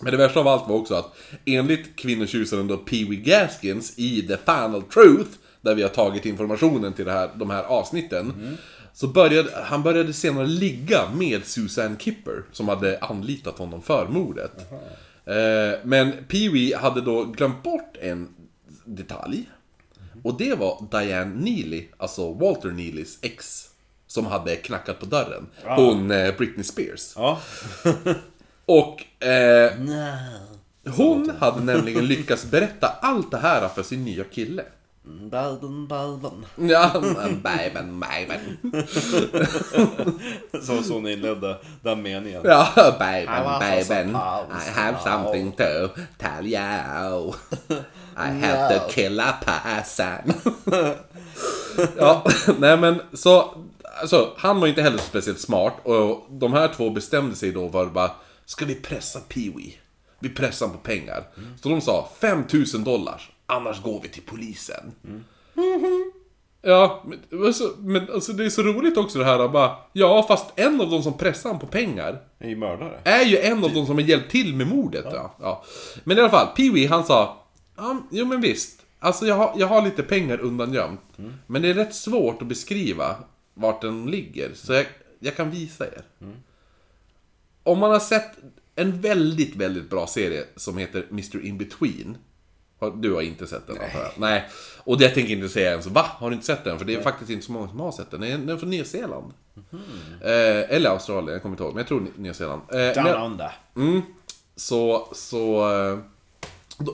Men det värsta av allt var också att enligt kvinnotjusaren då Pee Wee Gaskins i The Final Truth, där vi har tagit informationen till det här, de här avsnitten, så började han började senare ligga med Susan Kipper, som hade anlitat honom för mordet. Eh, men Pee Wee hade då glömt bort en detalj. Och det var Diane Neely, alltså Walter Neelys ex, som hade knackat på dörren. Hon, eh, Britney Spears. Ja. Och eh, hon hade nämligen lyckats berätta allt det här för sin nya kille. Balden, balden. Ja, baben, baben. Så så hon inledde den meningen. Ja, some pause I have something to tell you. I have to kill a person. ja, nej men så... Alltså, han var inte heller speciellt smart och de här två bestämde sig då var bara Ska vi pressa Pee-Wee? Vi pressar honom på pengar. Så de sa 5000 dollar, annars går vi till polisen. Ja, men, alltså, men alltså, det är så roligt också det här bara, Ja, fast en av de som pressar honom på pengar Är ju mördare. är ju en av de som har hjälpt till med mordet. Ja. Ja. Men i alla fall, Pee-Wee han sa, ja, jo men visst. Alltså jag har, jag har lite pengar undangömt. Men det är rätt svårt att beskriva vart den ligger. Så jag, jag kan visa er. Om man har sett en väldigt, väldigt bra serie som heter Mr. In-Between. Du har inte sett den antar jag? Nej. Och det jag tänker inte säga ens, va? Har du inte sett den? För det är faktiskt inte så många som har sett den. Den är från Nya Zeeland. Eh, eller Australien, jag kommer inte ihåg. Men jag tror Nya Zeeland. Eh, Down men- under. Mm, så, så... eh,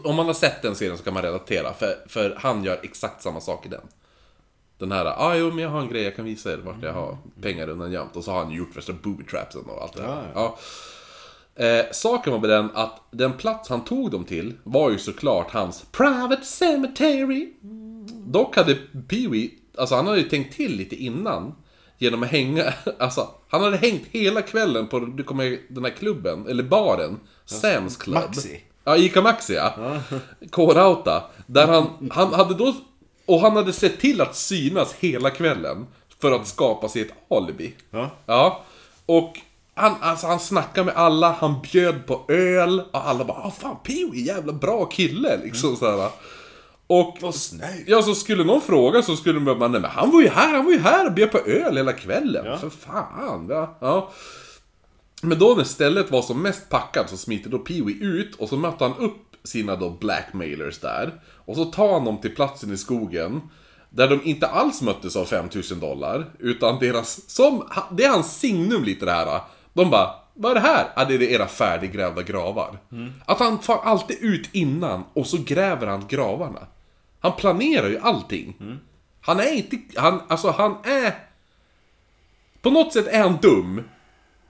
Om man har sett den serien så kan man relatera, för, för han gör exakt samma sak i den. Den här, ah jo men jag har en grej, jag kan visa er vart jag har pengar undan gömt. Och så har han gjort värsta booby trapsen och allt det där. Ja, Ja. Eh, saken var med den att den plats han tog dem till var ju såklart hans private cemetery. Dock hade Pee-Wee, alltså han hade ju tänkt till lite innan. Genom att hänga, alltså han hade hängt hela kvällen på, du kommer ihåg den här klubben, eller baren, Sam's Club. Maxi. Ja, Ica Maxi ja. K-Rauta. Där han, han hade då, och han hade sett till att synas hela kvällen. För att skapa sig ett alibi. Ja. Ja. Och han, alltså, han snackade med alla, han bjöd på öl. Och alla bara ah, fan Pee-Wee, jävla bra kille liksom så här. Och Vad. Ja, så skulle någon fråga så skulle de bara, nej men han var ju här, han var ju här och bjöd på öl hela kvällen. Ja. För fan, ja. ja. Men då när stället var som mest packat så smiter då Pee-Wee ut och så mötte han upp sina då blackmailers där. Och så tar han dem till platsen i skogen. Där de inte alls möttes av 5000 dollar. Utan deras, som, det är hans signum lite det här. De bara, vad är det här? Ja, det är era färdiggrävda gravar. Att han far alltid ut innan och så gräver han gravarna. Han planerar ju allting. Han är inte, han, alltså han är... På något sätt är han dum.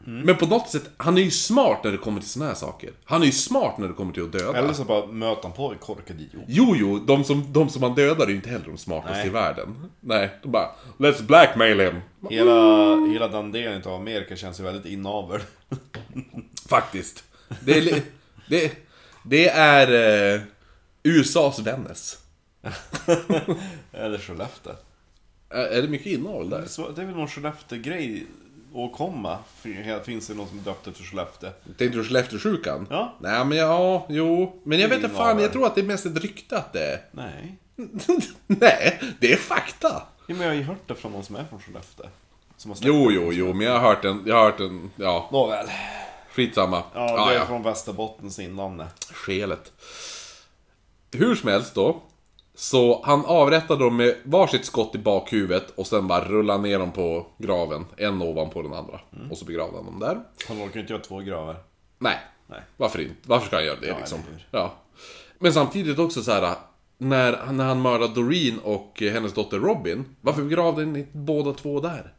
Men på något sätt, han är ju smart när det kommer till såna här saker. Han är ju smart när det kommer till att döda. Eller så bara möter han på en korkad idiot. Jo, jo, de som, de som han dödar är ju inte heller de smartaste Nej. i världen. Nej, de bara Let's blackmail him. Hela, hela den delen av Amerika känns ju väldigt inavel. Faktiskt. Det är, det, det är eh, USAs Vännäs. Eller Skellefteå. Är, är det mycket inavel där? Det är väl någon Skellefteå-grej att komma. För- Finns det någon som är döpt efter Skellefteå? Tänkte du Skellefteåsjukan? Ja. Nej men ja, jo. Men jag vet inte fan, jag tror att det är mest ett rykte att det är... Nej. Nej, det är fakta. Ja, men jag har ju hört det från någon som är från Skellefteå. Som har Jo, jo, jo, men jag har hört en, jag har hört en, ja, Nåväl. skitsamma. Ja, det är från Västerbottens inland. Skelet. Hur som helst då. Så han avrättade dem med varsitt skott i bakhuvudet och sen bara rullade ner dem på graven. En ovanpå den andra. Och så begravde han dem där. Han orkar ju inte göra två gravar. Nej. Nej. Varför inte? Varför ska han göra det Ja, liksom? Ja. Men samtidigt också så här. När, när han mördade Doreen och hennes dotter Robin. Varför begravde ni båda två där?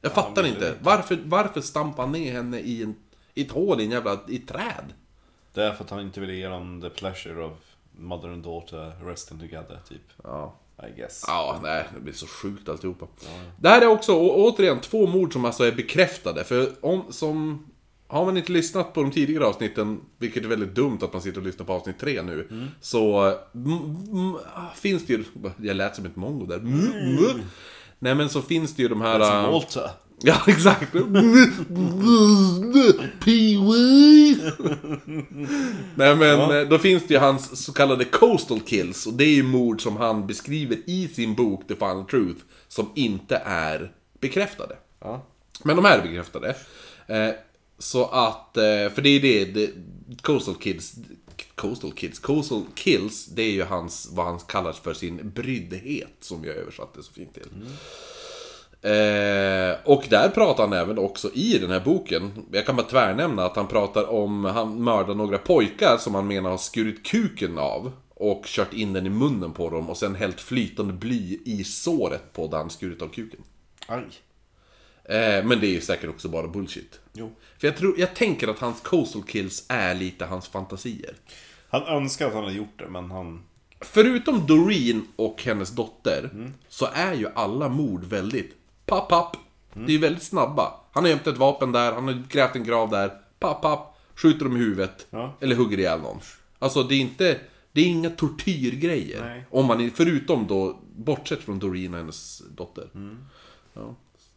Jag fattar men inte. det- Varför, varför stampade han ner henne i, en, i ett hål i en jävla i ett träd? Det är för att han inte ville ge dem the pleasure of mother and daughter resting together, typ. Ja. I guess. Ja, nej, det blir så sjukt alltihopa. Det här är också, återigen, två mord som alltså är bekräftade. För om, som... Har man inte lyssnat på de tidigare avsnitten, vilket är väldigt dumt att man sitter och lyssnar på avsnitt tre nu, så mm, mm, finns det ju... Jag lät som ett mongo där. Mm. Nej men så finns det ju de här... Som Walter. Ja, exakt. Pee-wee. Nej men, eh, då finns det ju hans så kallade coastal kills. Och det är ju mord som han beskriver i sin bok The Final Truth. Som inte är bekräftade. Ja. Men de är bekräftade. Eh, så att, eh, för det är det, det Coastal Kids, Coastal Kids, Coastal Kills, det är ju hans, vad han kallar för sin bryddhet, som jag översatte så fint till. Eh, och där pratar han även också i den här boken, jag kan bara tvärnämna att han pratar om, han mördar några pojkar som han menar har skurit kuken av. Och kört in den i munnen på dem och sen hällt flytande bly i såret på där han skurit av kuken. Aj. Eh, men det är ju säkert också bara bullshit. Jo. För jag, tror, jag tänker att hans coastal kills är lite hans fantasier. Han önskar att han hade gjort det, men han... Förutom Doreen och hennes dotter, så är ju alla mord väldigt papp, papp. Det är ju väldigt snabba. Han har gömt ett vapen där, han har grävt en grav där, papp, papp. Skjuter dem i huvudet. Ja. Eller hugger ihjäl någon. Alltså det är inte, det är inga tortyrgrejer. Nej. Om man, förutom då, bortsett från Doreen och hennes dotter. Ja.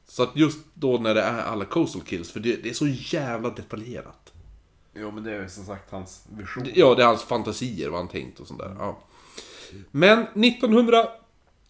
Så att just då när det är alla coastal kills, för det, det är så jävla detaljerat. Jo, men det är ju som sagt hans vision. Ja, det är hans fantasier, vad han tänkt och sånt där. Ja. Men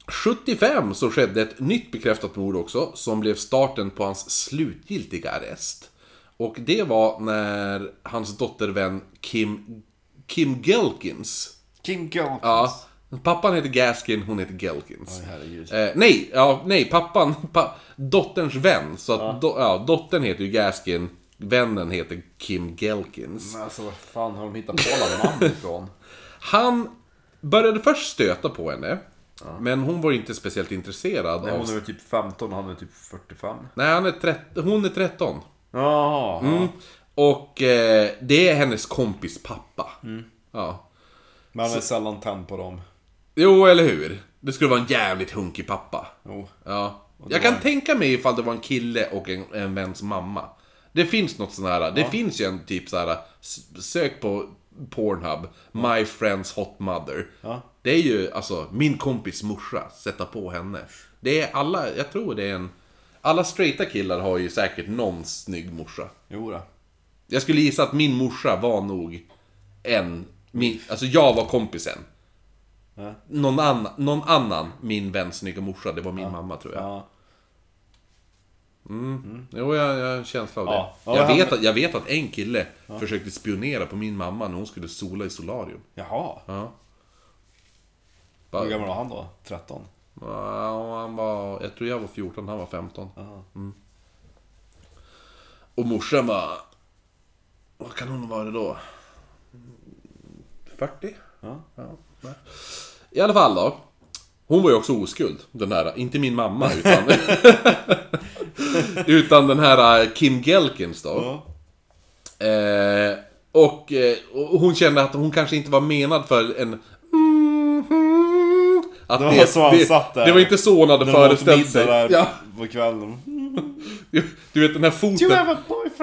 1975 så skedde ett nytt bekräftat mord också, som blev starten på hans slutgiltiga arrest. Och det var när hans dottervän Kim, Kim Gelkins Kim Gelkins. Ja, pappan heter Gaskin, hon heter Gelkins. Oj. Eh, nej, ja, nej, pappan, pa, dotterns vän. Så att, do, ja, dottern heter ju Gaskin, vännen heter Kim Gelkins. Men alltså, vad fan har de hittat på alla namn ifrån? Han började först stöta på henne. Men hon var inte speciellt intresserad Nej, av... hon är väl typ 15 och han är typ 45. Nej, han är 13, hon är 13. Jaha. Mm. Och eh, det är hennes kompis pappa. Ja. Men han är sällan tänd på dem. Jo, eller hur? Det skulle vara en jävligt hunkig pappa. Jo. Ja. Jag kan var- tänka mig ifall det var en kille och en, en väns mamma. Det finns något sånt här. Det finns ju en typ så här. Sök på Pornhub. My friends hot mother. Ja. Det är ju alltså min kompis morsa. Sätta på henne. Det är alla, jag tror det är en... Alla straighta killar har ju säkert någon snygg morsa. Jo då. Jag skulle gissa att min morsa var nog en... Min, alltså jag var kompisen. Ja. Någon, annan, någon annan, min väns snygga morsa, det var min mamma tror jag. Ja. Jo, jag, jag har en känsla av det. Ja. Ja, jag, han- vet att, jag vet att en kille försökte spionera på min mamma när hon skulle sola i solarium. Jaha. Ja. Hur Bara, gammal var han då? 13? ja, han var, jag tror jag var 14, han var 15. Jaha. Och morsan var... Vad kan hon vara då? 40? Ja. nej. I alla fall då. Hon var ju också oskuld, den här, inte min mamma utan... utan den här äh, Kim Gelkins då. Ja. Eh, och, eh, och hon kände att hon kanske inte var menad för en... Att Det var så det, satt där. det var inte så hon hade föreställt sig. där Ja, på kvällen. du vet den här foten.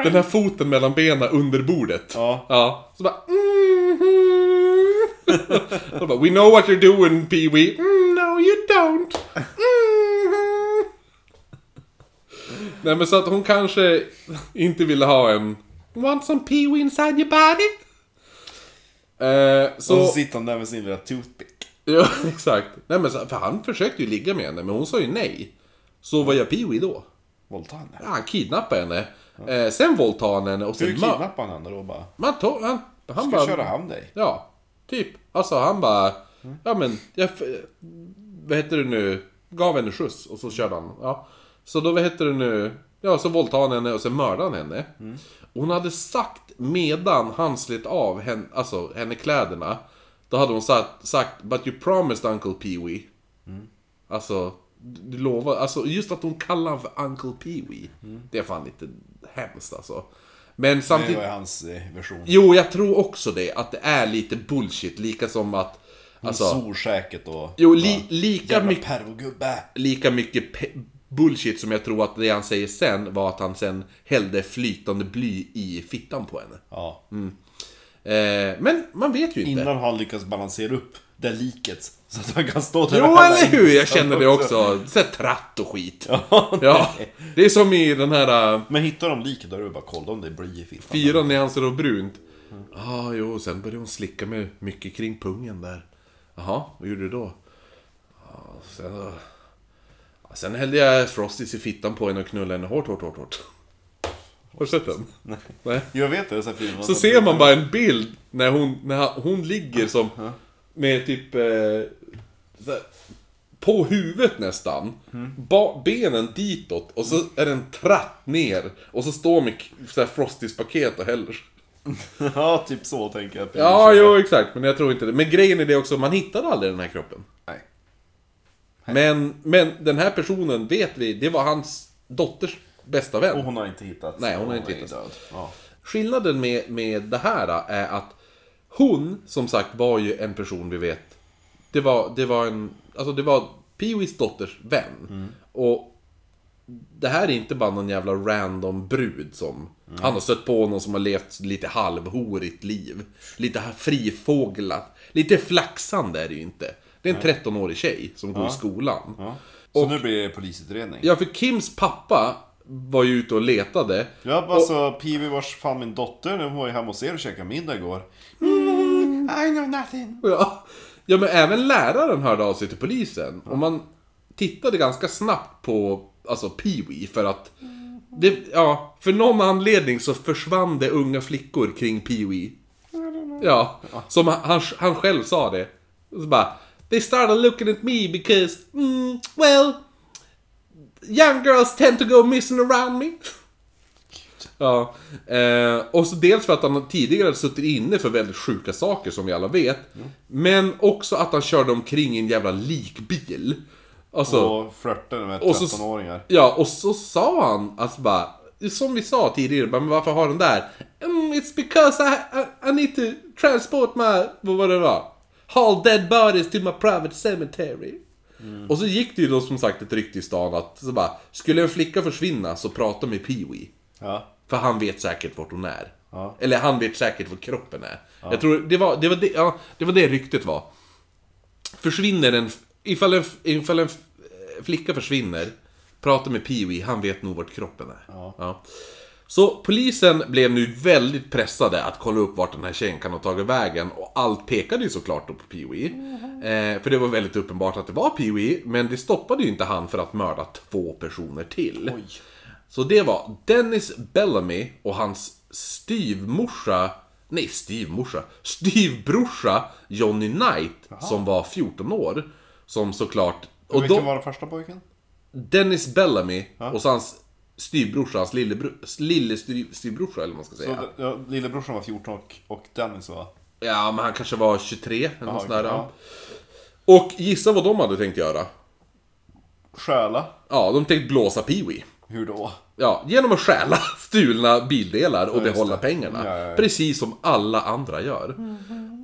Den här foten mellan benen under bordet. Ja. Ja. Så bara... Så bara We know what you're doing, Pee-Wee. Mm, no you don't. Mhm. Nej men så att hon kanske inte ville ha en... Want some Pee-Wee inside your body? Eh, Och så... så sitter han där med sin lilla toothpick. Ja, exakt. Nej men så, för han försökte ju ligga med henne, men hon sa ju nej. Så vad gör Pee-Wee då? Våldtar henne. Ja, han kidnappar henne. Eh, sen våldtar han henne och sen... Hur kidnappar han henne då bara? man tog, han, han Ska bara... köra hem dig? Ja, typ. Alltså han bara... Ja men, jag, vad heter det nu? Gav henne skjuts och så körde han. Ja. Så då, vad heter det nu? Ja, så våldtog han henne och sen mördade han henne. Hon hade sagt medan han slet av henne, alltså, henne kläderna. Då hade hon sagt, sagt But you promised Uncle Pee-Wee. Alltså, du lovar, alltså just att hon kallar honom för Uncle Pee-Wee. Det är fan lite hemskt alltså. Men Det samtidigt... var hans eh, version. Jo, jag tror också det. Att det är lite bullshit. Lika som att... Alltså... Alltså, Solsäkert och... Jo, li, lika, Jävla mycket, pervogubbe! lika mycket bullshit som jag tror att det han säger sen var att han sen hällde flytande bly i fittan på henne. Ja. Eh, men man vet ju inte. Innan han lyckas balansera upp det liket. Så att han kan stå där Jo, eller hur? Jag känner det också. Såhär tratt och skit. Ja, Ja, det är som i den här... äh, Men hittar de liket då är det bara kolla om det blir i fittan. Fyra nyanser av brunt. Ja, ah, jo, sen började hon slicka mig mycket kring pungen där. Jaha, vad gjorde du då? Ja, sen, då- sen hällde jag Frosties i fittan på henne och knullade henne hårt, hårt, hårt, hårt. Har du sett den? Nej. Jag vet det, så här filmer. Så ser man bara en bild när hon, när hon ligger som med typ eh, här, på huvudet nästan. Ba, benen ditåt och så är det en tratt ner. Och så står med så Frosties paket och häller. Ja, typ så tänker jag. att det Ja, jo exakt. Men jag tror inte det. Men grejen är det också, man hittade aldrig den här kroppen. Nej. Men, men den här personen vet vi, det var hans dotters bästa vän. Och hon har inte hittat. Nej, hon har inte är hittat. död. Ja. Skillnaden med, med det här då, är att hon, som sagt, var ju en person vi vet. Det var, det var en, alltså det var Pee-Wees dotters vän. Och det här är inte bara någon jävla random brud som... Han har stött på någon som har levt lite halvhorigt liv. Lite frifåglat. Lite flaxande är det ju inte. Det är en 13-årig tjej som går i skolan. Så nu blir det polisutredning. Ja, för Kims pappa var ju ute och letade. Ja, alltså Pivi vars fan min dotter, hon var ju hemma hos er och käkade middag igår. Mm, I know nothing. Ja, Ja, men även läraren hörde av sig till polisen. Och man tittade ganska snabbt på, alltså Pee-Wee för att... Det, ja, för någon anledning så försvann det unga flickor kring Pee-Wee. Ja, som han, han, han själv sa det. Så bara, They started looking at me because, mm, well, young girls tend to go missing around me. Ja, eh, och så dels för att han tidigare hade suttit inne för väldigt sjuka saker som vi alla vet. Men också att han körde omkring i en jävla likbil. Alltså, Och flörtade med Och så- 13-åringar. ja, och så sa han alltså bara, som vi sa tidigare, bara, men varför har den där? Mm, it's because I, I, I need to transport my, vad var det var? Haul dead bodies to my private cemetery. Och så gick det ju då som sagt ett rykte i stan att, så bara, skulle en flicka försvinna så prata med Pee-Wee. Ja. För han vet säkert vart hon är. Ja. Eller han vet säkert var kroppen är. Jag tror det var det, var det, ja, det var det ryktet var. Försvinner en... Ifall en, ifall en flicka försvinner, prata med Pee-Wee, han vet nog vart kroppen är. Ja. Så polisen blev nu väldigt pressade att kolla upp vart den här tjejen kan ha tagit vägen och allt pekade ju såklart då på Pee-Wee. Eh, för det var väldigt uppenbart att det var Pee-Wee, men det stoppade ju inte han för att mörda två personer till. Oj. Så det var Dennis Bellamy och hans styvmorsa, nej styvmorsa, styvbrorsa Johnny Knight som var 14 år. Som såklart... Och Vilken då, var den första pojken? Dennis Bellamy och så hans styvbrorsa, hans lillebro, lille styv, styvbrorsa eller vad man ska Så, säga. det- ja, lillebrorsan var 14 och, och Dennis var... Ja, men han kanske var 23 eller något Jaha, sånt där. ja. Och gissa vad de hade tänkt göra? Stjäla? Ja, de tänkte blåsa Pee-Wee. Hur då? Ja, genom att stjäla stulna bildelar och just behålla det. pengarna. Ja, ja, ja. Precis som alla andra gör.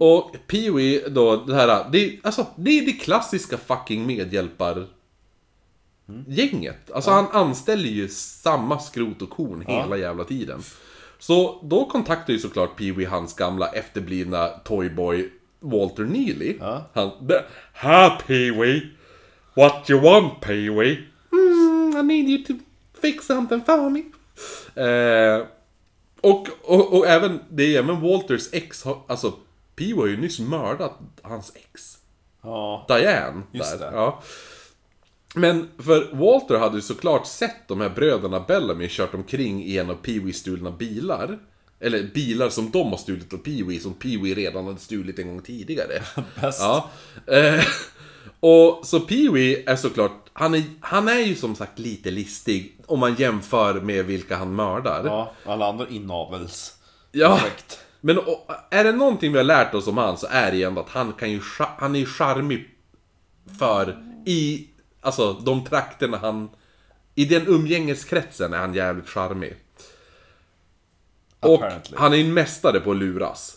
Och Pee-Wee då, det här, det, är- alltså, det är det klassiska fucking medhjälpar... Gänget. Alltså han anställer ju samma skrot och korn hela jävla tiden. Så då kontaktar ju såklart Pee-Wee hans gamla efterblivna toyboy Walter Neely. Ja. Han... Ha Pee-Wee! What you want Pee-Wee? Mm, I need you to fix something for me. Eh, och, och, och även, det är även Walters ex, har, alltså Pee-Wee har ju nyss mördat hans ex. Ja. Diane. Just där. det. Ja. Men för Walter hade ju såklart sett de här bröderna Bellamy kört omkring i en av Pee-Wee stulna bilar. Eller bilar som de har stulit av Pee-Wee, som Pee-Wee redan hade stulit en gång tidigare. Bäst. Ja. Eh, och så Pee-Wee är såklart, han är, han är ju som sagt lite listig om man jämför med vilka han mördar. Ja, alla andra inavels. Ja, Perfekt. men och, är det någonting vi har lärt oss om han så är det ju ändå att han kan ju, han är ju charmig för i, alltså de trakterna han, i den umgängeskretsen är han jävligt charmig. Och Apparently. han är en mästare på att luras.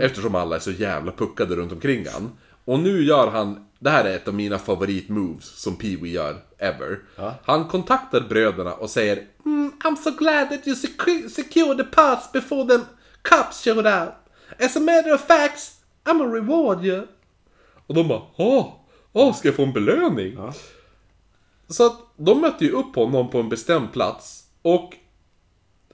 Eftersom alla är så jävla puckade runt omkring han. Och nu gör han, det här är ett av mina favoritmoves som Pee-Wee gör, ever. Han kontaktar bröderna och säger mm, I'm so glad that you secu- secured the parts before the cops showed out. As a matter of fact, I'm a reward you. Och de bara, åh, åh, ska jag få en belöning? Ja. Så att de mötte ju upp honom på en bestämd plats och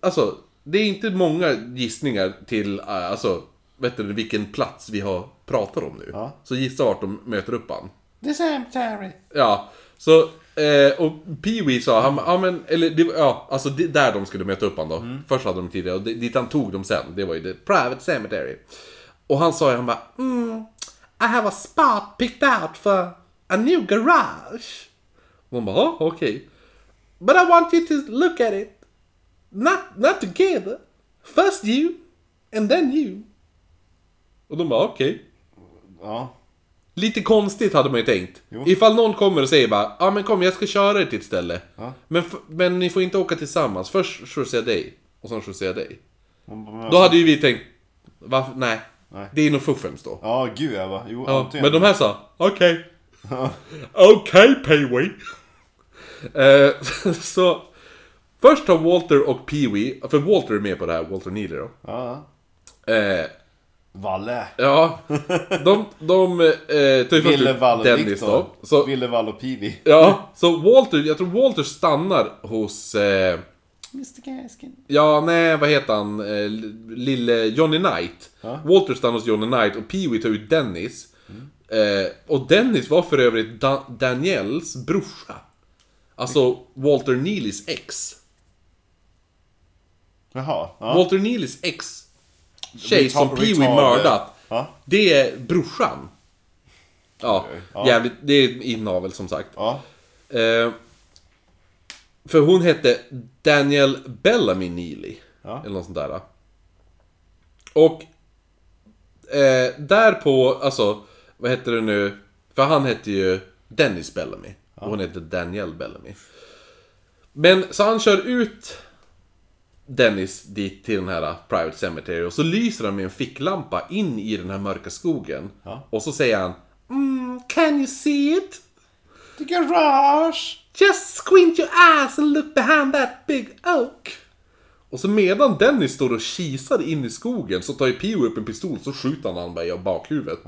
Alltså, det är inte många gissningar till, äh, alltså, vet du vilken plats vi har pratat om nu. Ja. Så gissa vart de möter upp han. The cemetery. Ja, så, eh, och Pee-Wee sa, han, ja men, eller, det, ja, alltså det, där de skulle möta upp han då. Först hade de tidigare, och det- dit han tog dem sen, det var ju the private cemetery. Och han sa ju, han bara, mm, I have a spot picked out for a new garage. De bara, ja, okej. But I want you to look at it. Not, not together. First you, and then you. Och de bara, okej. Ja. Lite konstigt hade man ju tänkt. Jo. Ifall någon kommer och säger bara Ja men kom jag ska köra er till ett ställe. Ja. Men, men ni får inte åka tillsammans. Först skjutsar jag dig. Och sen skjutsar jag dig. Man bara, Då hade ju vi tänkt Varför? Nej. Nej. Det är nog fuffens då. Ja, gud jag bara. Jo, Ja, men de här sa Okej. Okej Pee-Wee. Eh, så Först har Walter och Pee-Wee, för Walter är med på det här, Walter Neely då. Ja. Eh, Valle. ja, de, de eh, tar ju först Ville, ut Valle, Dennis Viktor. då. Så, Ville, Valle och Peewee. Ja, så Walter, jag tror Walter stannar hos... Eh, Mr Gaskin. ja, nej, vad heter han? Eh, lille Johnny Knight. Ja. Walter stannar hos Johnny Knight och Pee-Wee tar ut Dennis. Eh, och Dennis var för övrigt da- Daniels brorsa. Alltså Walter Neelys ex. Jaha. Ja. Walter Neelys ex tjej som Pee-Wee retard- mördat. Ja. Det är brorsan. Ja, Ja. jävligt. Det är inavel som sagt. Ja. Eh, för hon hette Daniel Bellamy Neely. Ja. Eller något sånt där. Och eh, där på, alltså, vad heter det nu? För han hette ju Dennis Bellamy. Och hon hette Danielle Bellamy. Men så han kör ut Dennis dit till den här Private Cemetery och så lyser han med en ficklampa in i den här mörka skogen. Ja. Och så säger han mm, Can you see it? The garage! Just squint your eyes and look behind that big oak. Och så medan Dennis står och kisar in i skogen så tar ju Pio upp en pistol så skjuter han han bara i bakhuvudet.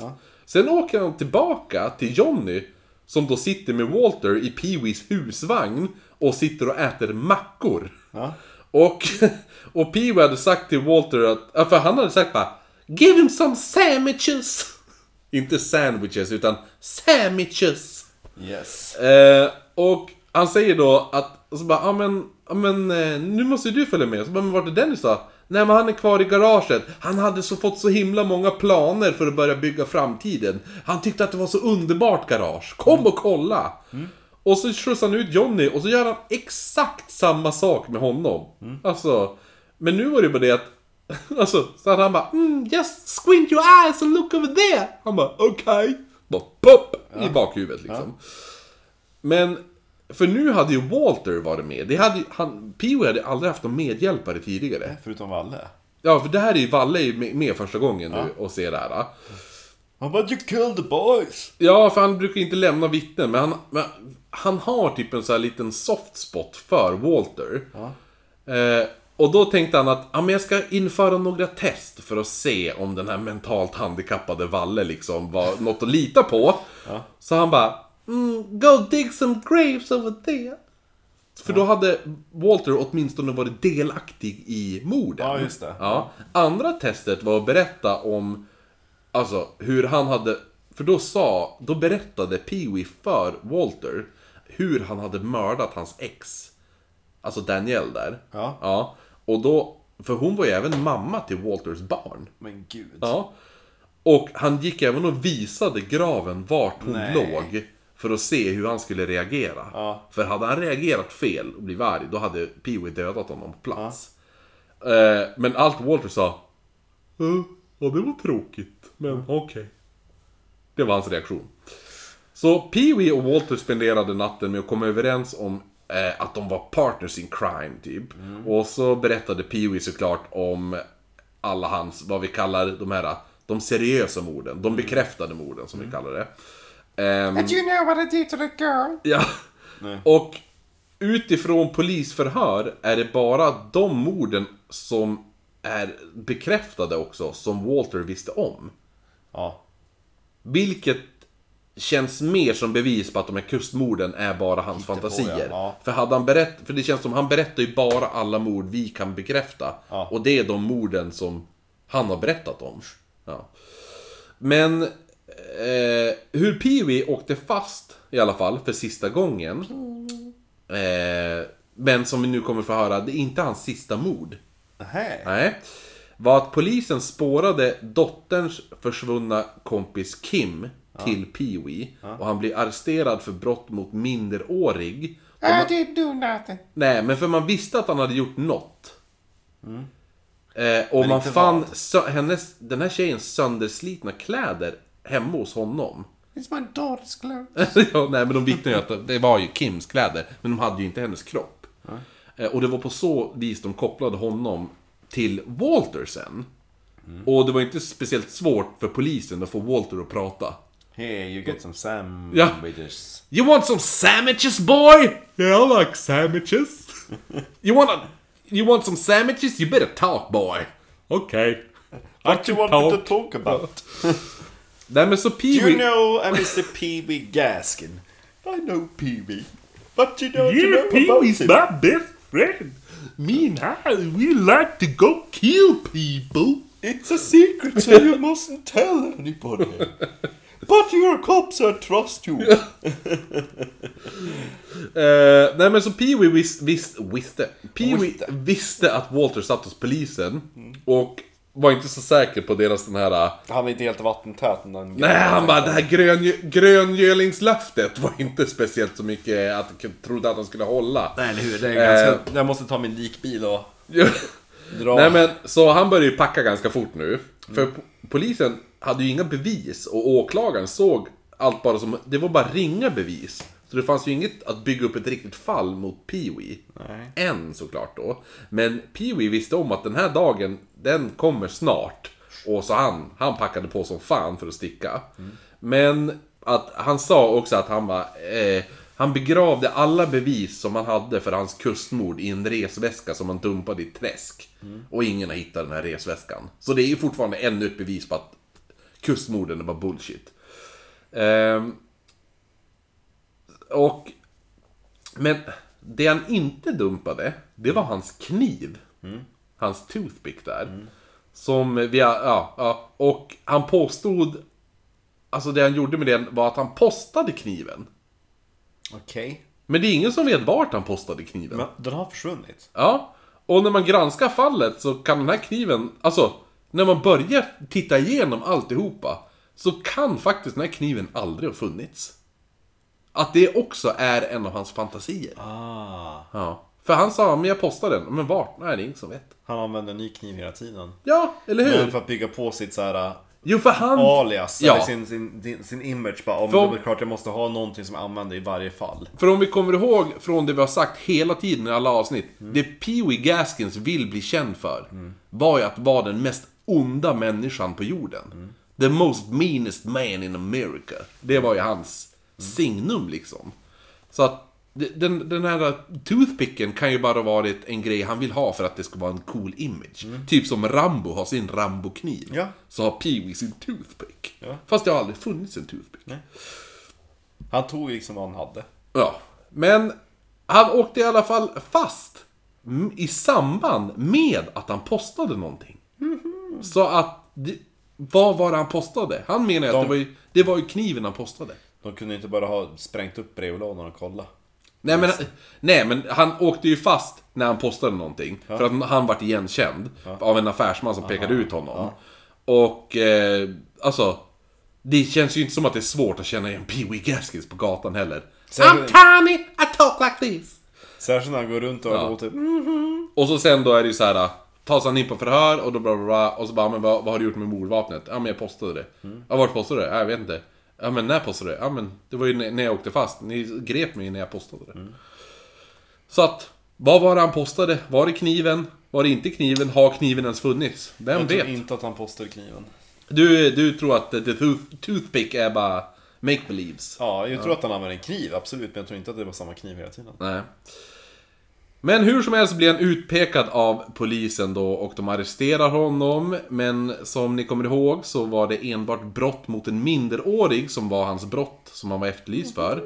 Sen åker han tillbaka till Johnny som då sitter med Walter i Pee-Wees husvagn och sitter och äter mackor. Ja. Och, och Pee-Wee hade sagt till Walter att, för han hade sagt bara Give him some sandwiches! Inte sandwiches utan sandwiches! Yes. Eh, och han säger då att, och så bara, ja men, ja men eh, nu måste du följa med. Så bara, men vart är Dennis då? Nej men han är kvar i garaget. Han hade så fått så himla många planer för att börja bygga framtiden. Han tyckte att det var så underbart garage. Kom och kolla! Och så skjutsar han ut Johnny och så gör han exakt samma sak med honom. Alltså, men nu var det bara det att Alltså, så han bara mm, Just squint your eyes and look over there. Han bara okej. Okay. Bara pop! I bakhuvudet liksom. Men, för nu hade ju Walter varit med. Det hade, han, Pee-Wee hade aldrig haft någon medhjälpare tidigare. Förutom Valle. Ja, för det här är ju Valle är med, med första gången nu och ser det här. Han bara 'You killed the boys' Ja, för han brukar inte lämna vittnen, men han, men han har typ en sån här liten soft spot för Walter. Eh, och då tänkte han att ja, men jag ska införa några test för att se om den här mentalt handikappade Valle liksom var något att lita på. Så han bara mm, Go dig some graves over there. För då hade Walter åtminstone varit delaktig i morden. Ja, just det. Ja. Andra testet var att berätta om Alltså hur han hade... För då sa... Då berättade Pee-Wee för Walter hur han hade mördat hans ex. Alltså Danielle där. Ja. Ja. Och då... För hon var ju även mamma till Walters barn. Men gud. Ja. Och han gick även och visade graven vart hon Nej. låg. För att se hur han skulle reagera. Ja. För hade han reagerat fel och blivit arg, då hade Pee-Wee dödat honom på plats. Eh, men allt Walter sa... "Eh, Ja, det var tråkigt, men okej. Det var hans reaktion. Så Pee-Wee och Walter spenderade natten med att komma överens om eh, att de var partners in crime, typ. Och så berättade Pee-Wee såklart om alla hans, vad vi kallar de här, de seriösa morden. De bekräftade morden, som vi kallar det. Ehm, you know what I did to the girl? Ja. Nej. Och utifrån polisförhör är det bara de morden som är bekräftade också, som Walter visste om. Ja. Vilket känns mer som bevis på att de här kustmorden är bara hans Hittepå, fantasier. ja. Ja. För hade han berätt, för det känns som han berättar ju bara alla mord vi kan bekräfta. Ja. Och det är de morden som han har berättat om. Ja. Men eh, hur Pee-Wee åkte fast i alla fall för sista gången. Eh, men som vi nu kommer få höra, det är inte hans sista mord. Nähä. Nej. Var att polisen spårade dotterns försvunna kompis Kim till Pee-Wee. Och han blir arresterad för brott mot minderårig. Och man, did do nothing. nej, men för man visste att han hade gjort något. Eh, och Mm. Men man inte fann vad. sö- hennes, den här tjejens sönderslitna kläder hemma hos honom. It's my daughter's clothes. ja, nej, men de vittnar ju att det var ju Kims kläder, men de hade ju inte hennes kropp. Eh, Och det var på så vis de kopplade honom till Walter sen. Och det var inte speciellt svårt för polisen att få Walter att prata. Here, you get some Ja. sandwiches. You want some sandwiches boy? Yeah, I like sandwiches. you want a, You want some sandwiches? You better talk boy. Okay. What you want me to talk about? Nej men så Do Pee-Wee... you know a Mr. Pee-Wee Gaskin? I know Pee-Wee. But you don't Yeah, know Pee Wee's him. my best friend. Me and I, we like to go kill people. It's a secret so you mustn't tell anybody. But you're cops, I trust you. Eh, nej men så Pee-Wee vis, vis, visste, Pee-Wee Visste. visste att Walter satt hos polisen. Och var inte så säker på deras den här... eh, Han var inte helt vattentät. Den Nej, han bara det här grön, gröngölingslöftet var inte speciellt så mycket att jag trodde att han skulle hålla. Nej, eller hur? Det är Eh. ganska... Jag måste ta min likbil och dra. Nej men, så han började ju packa ganska fort nu. För po- polisen hade ju inga bevis och åklagaren såg allt bara som, det var bara ringa bevis. Så det fanns ju inget att bygga upp ett riktigt fall mot Pee-Wee. Än såklart då. Men Pee-Wee visste om att den här dagen, den kommer snart. Och så han, han packade på som fan för att sticka. Men att han sa också att han var, eh, han begravde alla bevis som han hade för hans kustmord i en resväska som han dumpade i ett träsk. Och ingen har hittat den här resväskan. Så det är ju fortfarande ännu ett bevis på att kustmorden var bullshit. Ehm, och... Men det han inte dumpade, det var hans kniv. Hans toothpick där. Som vi har, ja, ja. Och han påstod... Alltså det han gjorde med den var att han postade kniven. Okej. Men det är ingen som vet vart han postade kniven. Men den har försvunnit. Ja. Och när man granskar fallet så kan den här kniven, alltså, när man börjar titta igenom alltihopa, så kan faktiskt den här kniven aldrig ha funnits. Att det också är en av hans fantasier. Ah. Ja. För han sa, men jag postade den. Men vart? Nej, det är ingen som vet. Han använder en ny kniv hela tiden. Ja, eller hur? Men för att bygga på sitt så här Jo, för han... alias, Ja. eller sin, sin, sin, image bara, om För- det är klart jag måste ha någonting som jag använder i varje fall. För om vi kommer ihåg från det vi har sagt hela tiden i alla avsnitt. Det Pee-Wee Gaskins vill bli känd för. Var ju att vara den mest onda människan på jorden. The most meanest man in America. Det var ju hans signum liksom. Så att den, den här toothpicken kan ju bara varit en grej han vill ha för att det ska vara en cool image. Typ som Rambo har sin Rambo-kniv. Ja. Så har Pee-Wee sin toothpick. Ja. Fast det har aldrig funnits en toothpick. Han tog liksom vad han hade. Ja, men han åkte i alla fall fast i samband med att han postade någonting. Så att, vad var det han postade? Han menar ju att De- det var ju, det var ju kniven han postade. De kunde inte bara ha sprängt upp brevlådan och kolla. Nej men, nej men han åkte ju fast när han postade någonting. För att han vart igenkänd av en affärsman som pekade ut honom. Och, eh, alltså... Det känns ju inte som att det är svårt att känna igen Pee-Wee Gaskins på gatan heller. Sen- I'm Tommy, I talk like this. Särskilt när han går runt och Ja. låter... Och så sen då är det ju så här. Tas han in på förhör och då bla bla bla. Och så bara, men vad, vad har du gjort med mordvapnet? Ja men jag postade det. Ja vart postade du det? Ja, jag vet inte. Ja men när postade du det? Ja men det var ju när jag åkte fast. Ni grep mig när jag postade det. Så att, vad var det han postade? Var det kniven? Var det inte kniven? Har kniven ens funnits? Vem Jag tror vet? inte att han postade kniven. Du, du tror att the tooth, toothpick är bara make-believes? Ja, jag tror att han använde en kniv, absolut. Men jag tror inte att det var samma kniv hela tiden. Nej. Men hur som helst blir han utpekad av polisen då och de arresterar honom. Men som ni kommer ihåg så var det enbart brott mot en minderårig som var hans brott som han var efterlyst för.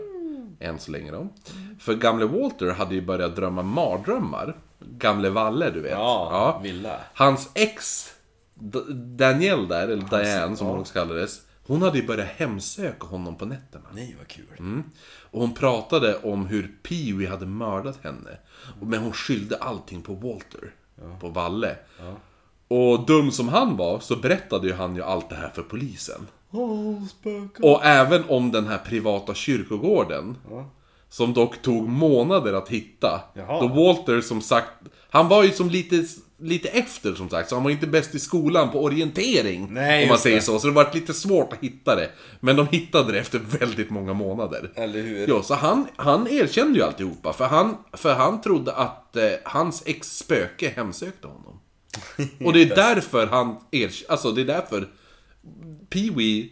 Än så länge då. För gamle Walter hade ju börjat drömma mardrömmar. Gamle Valle, du vet. Ja, Villa. Hans ex, D- Danielle där, eller Diane som hon också kallades. Hon hade ju börjat hemsöka honom på nätterna. Nej, vad kul. Mm. Och hon pratade om hur Pee-Wee hade mördat henne. Men hon skyllde allting på Walter. På Valle. Och dum som han var så berättade ju han ju allt det här för polisen. Spöken. Och även om den här privata kyrkogården. Som dock tog månader att hitta. Jaha. Då Walter som sagt, han var ju som lite, lite efter som sagt. Så han var inte bäst i skolan på orientering. Nej, om man säger det. så. Så det var lite svårt att hitta det. Men de hittade det efter väldigt många månader. Eller hur? Ja, så han, han erkände ju alltihopa. För han, för han trodde att eh, hans ex spöke hemsökte honom. Och det är därför han erkände, alltså det är därför Pee-Wee...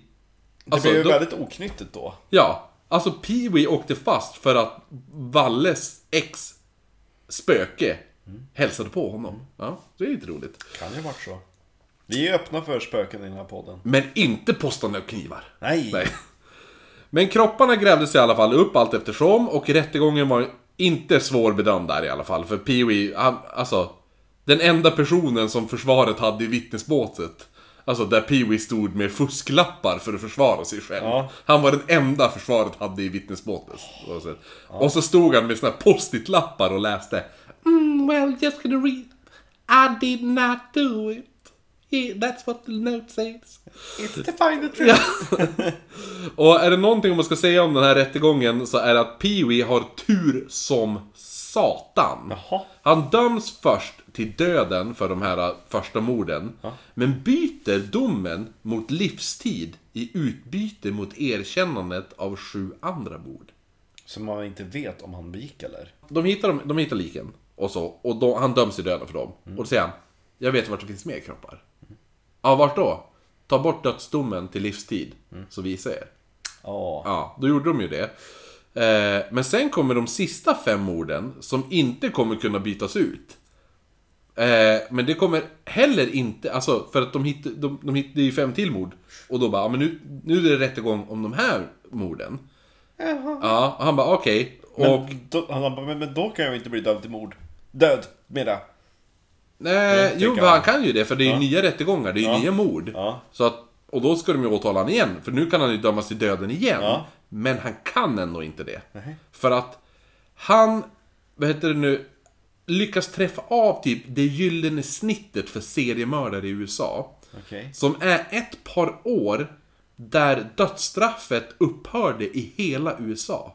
Det Alltså, blev ju väldigt oknyttigt då. Ja, alltså Pee-Wee åkte fast för att Valles ex spöke hälsade på honom. Ja, det är lite roligt. Kan ju varit så. Vi är öppna för spöken i den här podden. Men inte postande av knivar. Nej. Nej. Men kropparna grävdes i alla fall upp allt eftersom och rättegången var inte svårbedömd där i alla fall. För Pee-Wee, han, alltså... Den enda personen som försvaret hade i vittnesbåset. Alltså där Pee-Wee stod med fusklappar för att försvara sig själv. Ja. Han var den enda försvaret hade i vittnesmålet. oavsett. Och så stod han med såna här post-it-lappar och läste mm, Well, just gonna read I did not do it. Yeah, that's what the note says. It's to find the truth. Och är det någonting man ska säga om den här rättegången så är det att Pee-Wee har tur som satan. Jaha. Han döms först till döden för de här första morden. Men byter domen mot livstid i utbyte mot erkännandet av sju andra mord. Som man inte vet om han begick eller? De hittar, dem, de hittar liken och så. Och då, han döms till döden för dem. Och då säger han, jag vet vart det finns mer kroppar. Ja, vart då? Ta bort dödsdomen till livstid, så visar jag er. Ja. Ja, då gjorde de ju det. Eh, men sen kommer de sista fem morden som inte kommer kunna bytas ut. Eh, men det kommer heller inte, alltså för att de hittar, de, de hittar ju fem till mord. Och då bara, ja, men nu, nu är det rättegång om de här morden. Ja, och han bara okej. Och, Men, då, han bara, men, men då kan jag ju inte bli dömd till mord. Död, menar jag. nej, jo, men han han. kan ju det för det är ju Ja. nya rättegångar, det är ju Ja. nya mord. Ja. Så att, och då ska de ju åtala honom igen, för nu kan han ju dömas till döden igen. Ja. Men han kan ändå inte det. Nej. För att han, vad heter det nu, lyckas träffa av typ det gyllene snittet för seriemördare i USA. Okej. Som är ett par år där dödsstraffet upphörde i hela USA.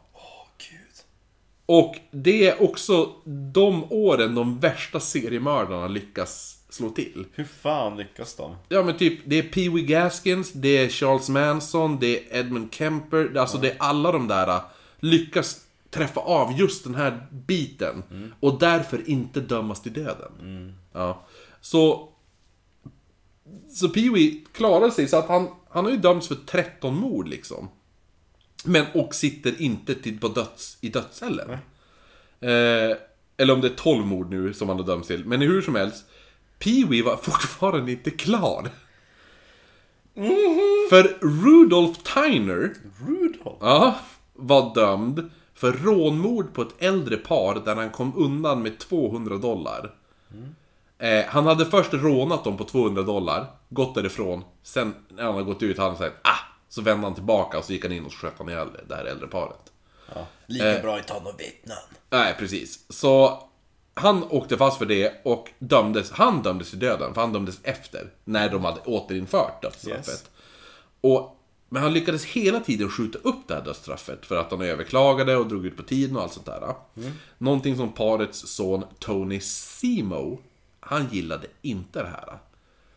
Och det är också de åren de värsta seriemördarna lyckas slå till. Hur fan lyckas de? Ja men typ, det är Pee Wee Gaskins, det är Charles Manson, det är Edmund Kemper, det- alltså det är alla de där äh, lyckas träffa av just den här biten. Och därför inte dömas till döden. Ja. Så... Så Pee Wee klarar sig så att han, han har ju dömts för 13 mord liksom. Men, och sitter inte till, på döds, i dödscellen. Eh, eller om det är 12 mord nu som han har dömts till. Men hur som helst. Pee-Wee var fortfarande inte klar. För Rudolf Tyner Rudolph? ja, var dömd för rånmord på ett äldre par där han kom undan med 200 dollar. Eh, han hade först rånat dem på 200 dollar, gått därifrån. Sen när han hade gått ut hade han sagt ah! Så vände han tillbaka och så gick han in och sköt han ihjäl det här äldre paret. Ja. Lika Eh. bra ta något vittnen. Nej, precis. Så han åkte fast för det och dömdes, han dömdes till döden, för han dömdes efter, när de hade återinfört dödsstraffet. Yes. Och, men han lyckades hela tiden skjuta upp det här dödsstraffet, för att han överklagade och drog ut på tiden och allt sånt där. Någonting som parets son Tony Simo, han gillade inte det här.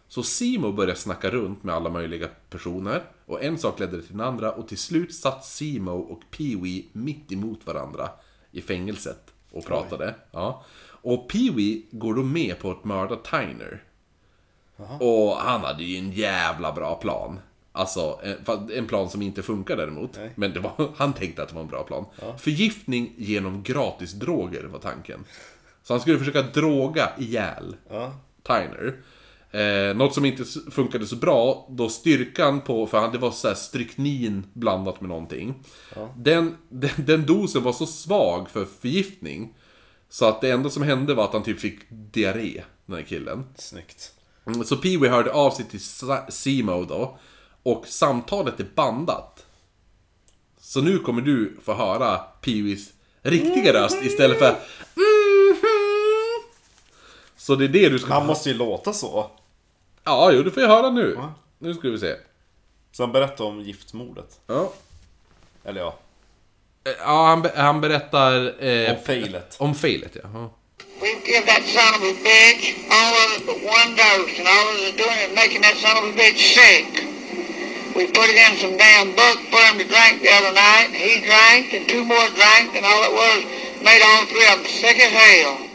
Så Simo började snacka runt med alla möjliga personer och en sak ledde till den andra och till slut satt Simo och Pee-Wee mitt emot varandra i fängelset och pratade. Ja. Och Pee-Wee går då med på att mörda Tyner. Och han hade ju en jävla bra plan. Alltså, en, fast en plan som inte funkar däremot. Nej. Men var, han tänkte att det var en bra plan. Förgiftning genom gratis droger var tanken. Så han skulle försöka droga ihjäl Ja. Tyner. Eh, något som inte funkade så bra, då styrkan på, för det var så här stryknin blandat med någonting. Den, den, den dosen var så svag för förgiftning, så att det enda som hände var att han typ fick diarré, den här killen. Snyggt. Mm, Så Pee-Wee hörde av sig till Simo då, och samtalet är bandat. Så nu kommer du få höra Pee-Wees riktiga röst istället för "Mhm." Så det är det du ska Han måste ju låta så. Ja, jo, du får ju höra nu. Nu ska vi se. Så han berättar om giftmordet. Ja, Eller ja, ja han, be- han berättar... Eh, om failet. Om failet, ja. ja. We've give that son of a bitch all of it but one dose, and all it is doing is making that son of a bitch sick. We put it in some damn book for him to drink the other night. He drank, and two more drank, and all it was made all three of them sick as hell.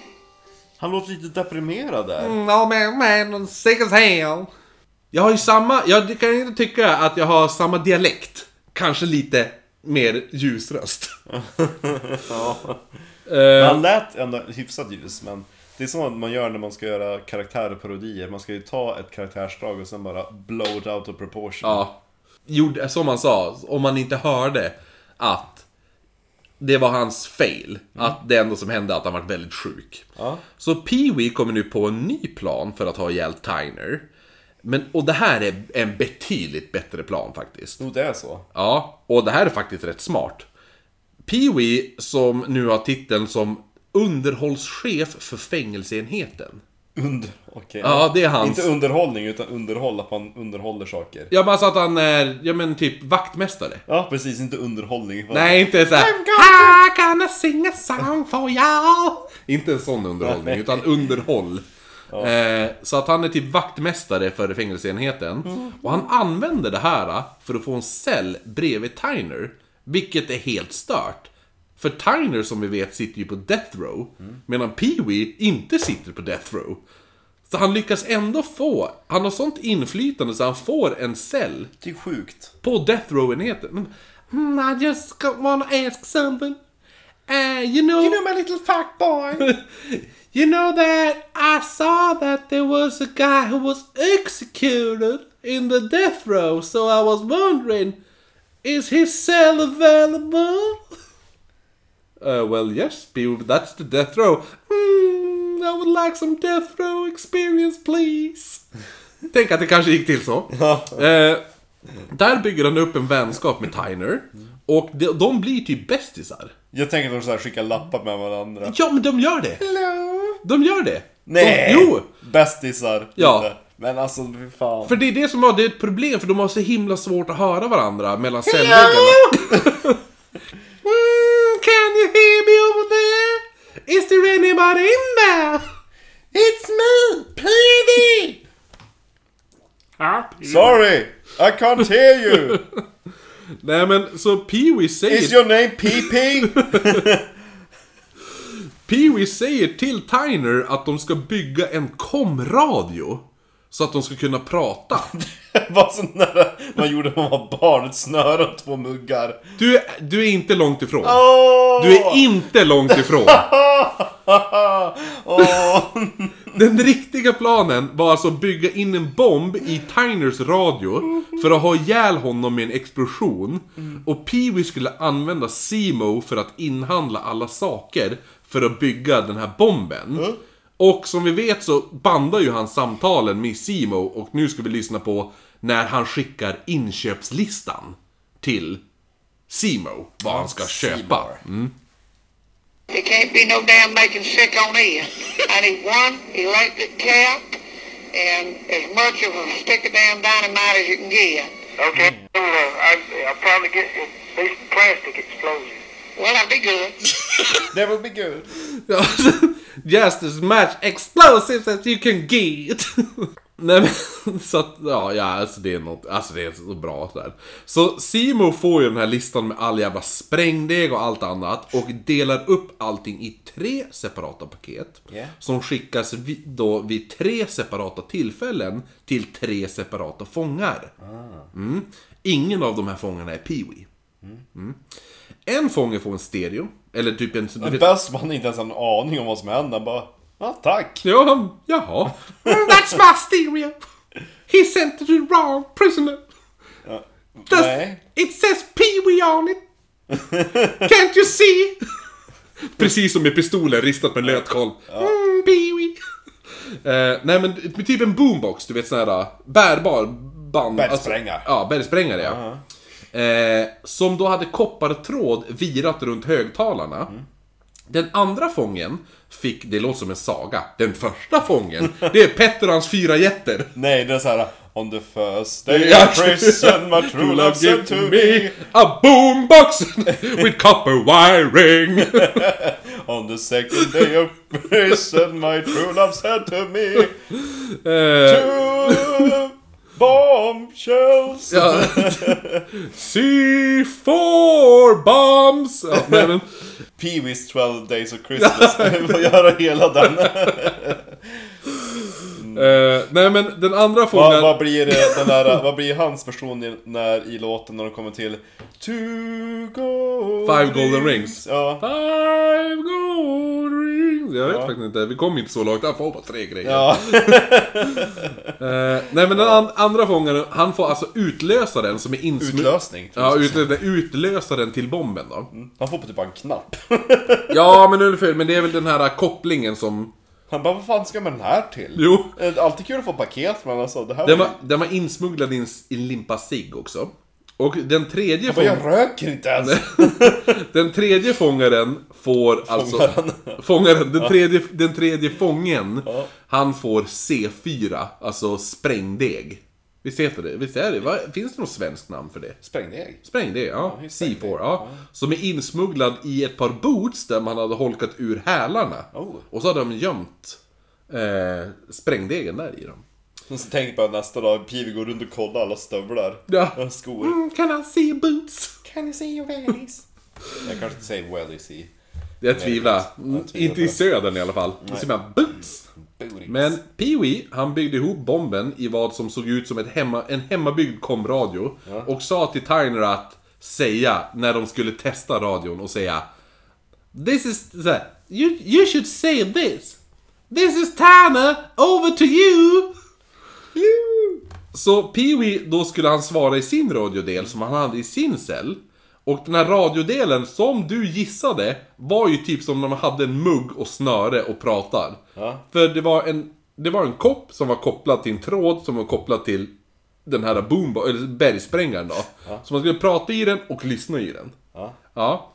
Han låter lite deprimerad där. No man, man, sick as hell. Jag har ju samma, jag kan inte tycka att jag har samma dialekt. Kanske lite mer ljusröst. Men han lät ändå hyfsat ljus, men det är så man gör när man ska göra karaktärparodier. Man ska ju ta ett karaktärsdrag och sen bara blow it out of proportion. Ja. Gjorde, som han sa, om man inte hörde att det var hans fail. Att det enda som hände att han var väldigt sjuk. Ja. Så Pee-Wee kommer nu på en ny plan för att ha ihjäl Tyner. Men, och det här är en betydligt bättre plan faktiskt. Jo, det är så. Ja, och det här är faktiskt rätt smart. Pee-Wee, som nu har titeln som underhållschef för fängelseenheten. Under... Okej. Ja, det är hans. Inte underhållning, utan underhåll, att man underhåller saker. Ja, men alltså att han är, ja men typ vaktmästare. Ja, precis. Inte underhållning. Nej, inte såhär I'm gonna sing a song for you Inte en sån underhållning, utan underhåll. Eh, så att han är typ vaktmästare för fängelseenheten. Och han använder det här för att få en cell bredvid Tyner. Vilket är helt stört. För Tyner som vi vet sitter ju på Death Row. Medan Pee-Wee inte sitter på Death Row. Så han lyckas ändå få, han har sånt inflytande så han får en cell Det är sjukt. på Death Row-enheten. Mm, I just wanna ask something. Uh, you know... You know my little fuck boy. you know that I saw that there was a guy who was executed in the death row, so I was wondering, is his cell available? Uh, well, yes, that's the death row. Hmm, I would like some death row experience, please. Tänk att det kanske gick till så. Eh, där bygger han upp en vänskap med Tyner. Och de, de blir typ bästisar. Jag tänker att de så här skickar lappar med varandra. Ja, men de gör det! De gör det! Nej! De, jo! Bästisar. Ja. Inte. Men alltså, fy fan. För det är det som var det är ett problem, för de har så himla svårt att höra varandra mellan cellväggarna. mm, can you hear me over there? Is there anybody in there? It's me, Petey! Sorry! I can't hear you! Nej men så Pee-Wee säger... Is your name PP? Pee-Wee säger till Tyner att de ska bygga en komradio. Så att de ska kunna prata. Vad där man gjorde när man var barn. Ett snöre och två muggar. Du, är- du är inte långt ifrån. Åh! Du är inte långt ifrån. Åh! Den riktiga planen var alltså att bygga in en bomb i Tyners radio för att ha ihjäl honom med en explosion. Och Pee-Wee skulle använda Simo för att inhandla alla saker för att bygga den här bomben. Och som vi vet så bandar ju han samtalen med Simo och nu ska vi lyssna på när han skickar inköpslistan till Simo, vad han ska köpa. It can't be no damn making sick on it. I need one electric cap and as much of a stick of damn dynamite as you can get. Okay. I, I'll probably get at least plastic explosion. Well, that'd be good. That will be good. Just as much explosives as you can get. Nej men, så att, ja, ja alltså det är något, alltså det är så bra där. Så Simo får ju den här listan med all jävla sprängdeg och allt annat och delar upp allting i tre separata paket. Yeah. Som skickas vid, då vid tre separata tillfällen till tre separata fångar. Mm. Ingen av de här fångarna är Pee-Wee. Mm. En fånge får en stereo, eller typ en... du vet- Bästman inte ens har en aning om vad som händer. Han bara, ja tack. Ja, han, jaha. That's my stereo. He sent to the wrong prisoner. Does, Nej. it says Pee-Wee on it. Can't you see? Precis som med pistolen ristat med lötkolv. Mm, Pee-Wee. Eh, nej men typ en boombox, du vet sån här bärbar band. Bergsprängare. Alltså, ja, bergsprängare ja. Eh, som då hade koppartråd virat runt högtalarna. Den andra fången fick, det låter som en saga, den första fången, det är Petter och hans fyra jätter. Nej, det är så här. On the first day of prison my true love sent to me. A boombox with copper wiring. On the second day of prison my true love sent to me. Eh, Two bombshells. ja. C4 bombs! Ja, nej, men, Pee-Wee's 12 days of Christmas. Vi får göra hela den. Eh, nej men den andra Vad, fången... vad blir det, den där, vad blir hans version i, när, i låten när de kommer till Two gold Five golden rings. Ja. Five gold rings. Jag vet Ja. faktiskt inte, vi kom inte så långt. Han får bara tre grejer. Ja. Eh, nej men den an- andra fången, han får alltså utlösa den som är insmugglad. Utlösning. Ja, utlösa, utlösa den till bomben då. Han får på typ bara en knapp. Ja, men ungefär, men det är väl den här kopplingen som... Han bara, vad fan ska man den här till? Jo. Eh, Alltid kul att få paket, men alltså det här Den var den var insmugglad i en, i en limpa cigg också. Och den tredje, Jag, bara, fång, jag röker inte ens! den tredje fångaren får alltså... Fångaren. Fångaren. Den tredje, den tredje fången, Ja. han får C4, alltså sprängdeg. Visst heter det? Visst är det? Vad, finns det något svenskt namn för det? Sprängdeg. Sprängdeg, ja. Ja, sprängdeg, C4, ja. Som är insmugglad i ett par boots där man hade holkat ur hälarna. Oh. Och så hade de gömt eh, sprängdegen där i dem. Och så tänker jag nästa dag, Pivi går runt och kollar alla stövlar. Ja. Och skor. Mm, can I see boots? Can you see your wellies? jag kanske inte säger wellies i Jag tvivlar. Mm, Jag tvivlar inte i södern i alla fall. Det ser man boots. Men Pee-Wee, han byggde ihop bomben i vad som såg ut som ett hemma, en hemmabyggd komradio. Och sa till Tyner att säga, när de skulle testa radion, och säga This is... You, you should say this. This is Tyner, over to you! Så Pee-Wee, då skulle han svara i sin radiodel som han hade i sin cell. Och den här radiodelen, som du gissade, var ju typ som när man hade en mugg och snöre och pratar. Ja. För det var en, det var en kopp som var kopplad till en tråd som var kopplad till den här boom, eller bergsprängaren då. Så man skulle prata i den och lyssna i den. Ja. Ja.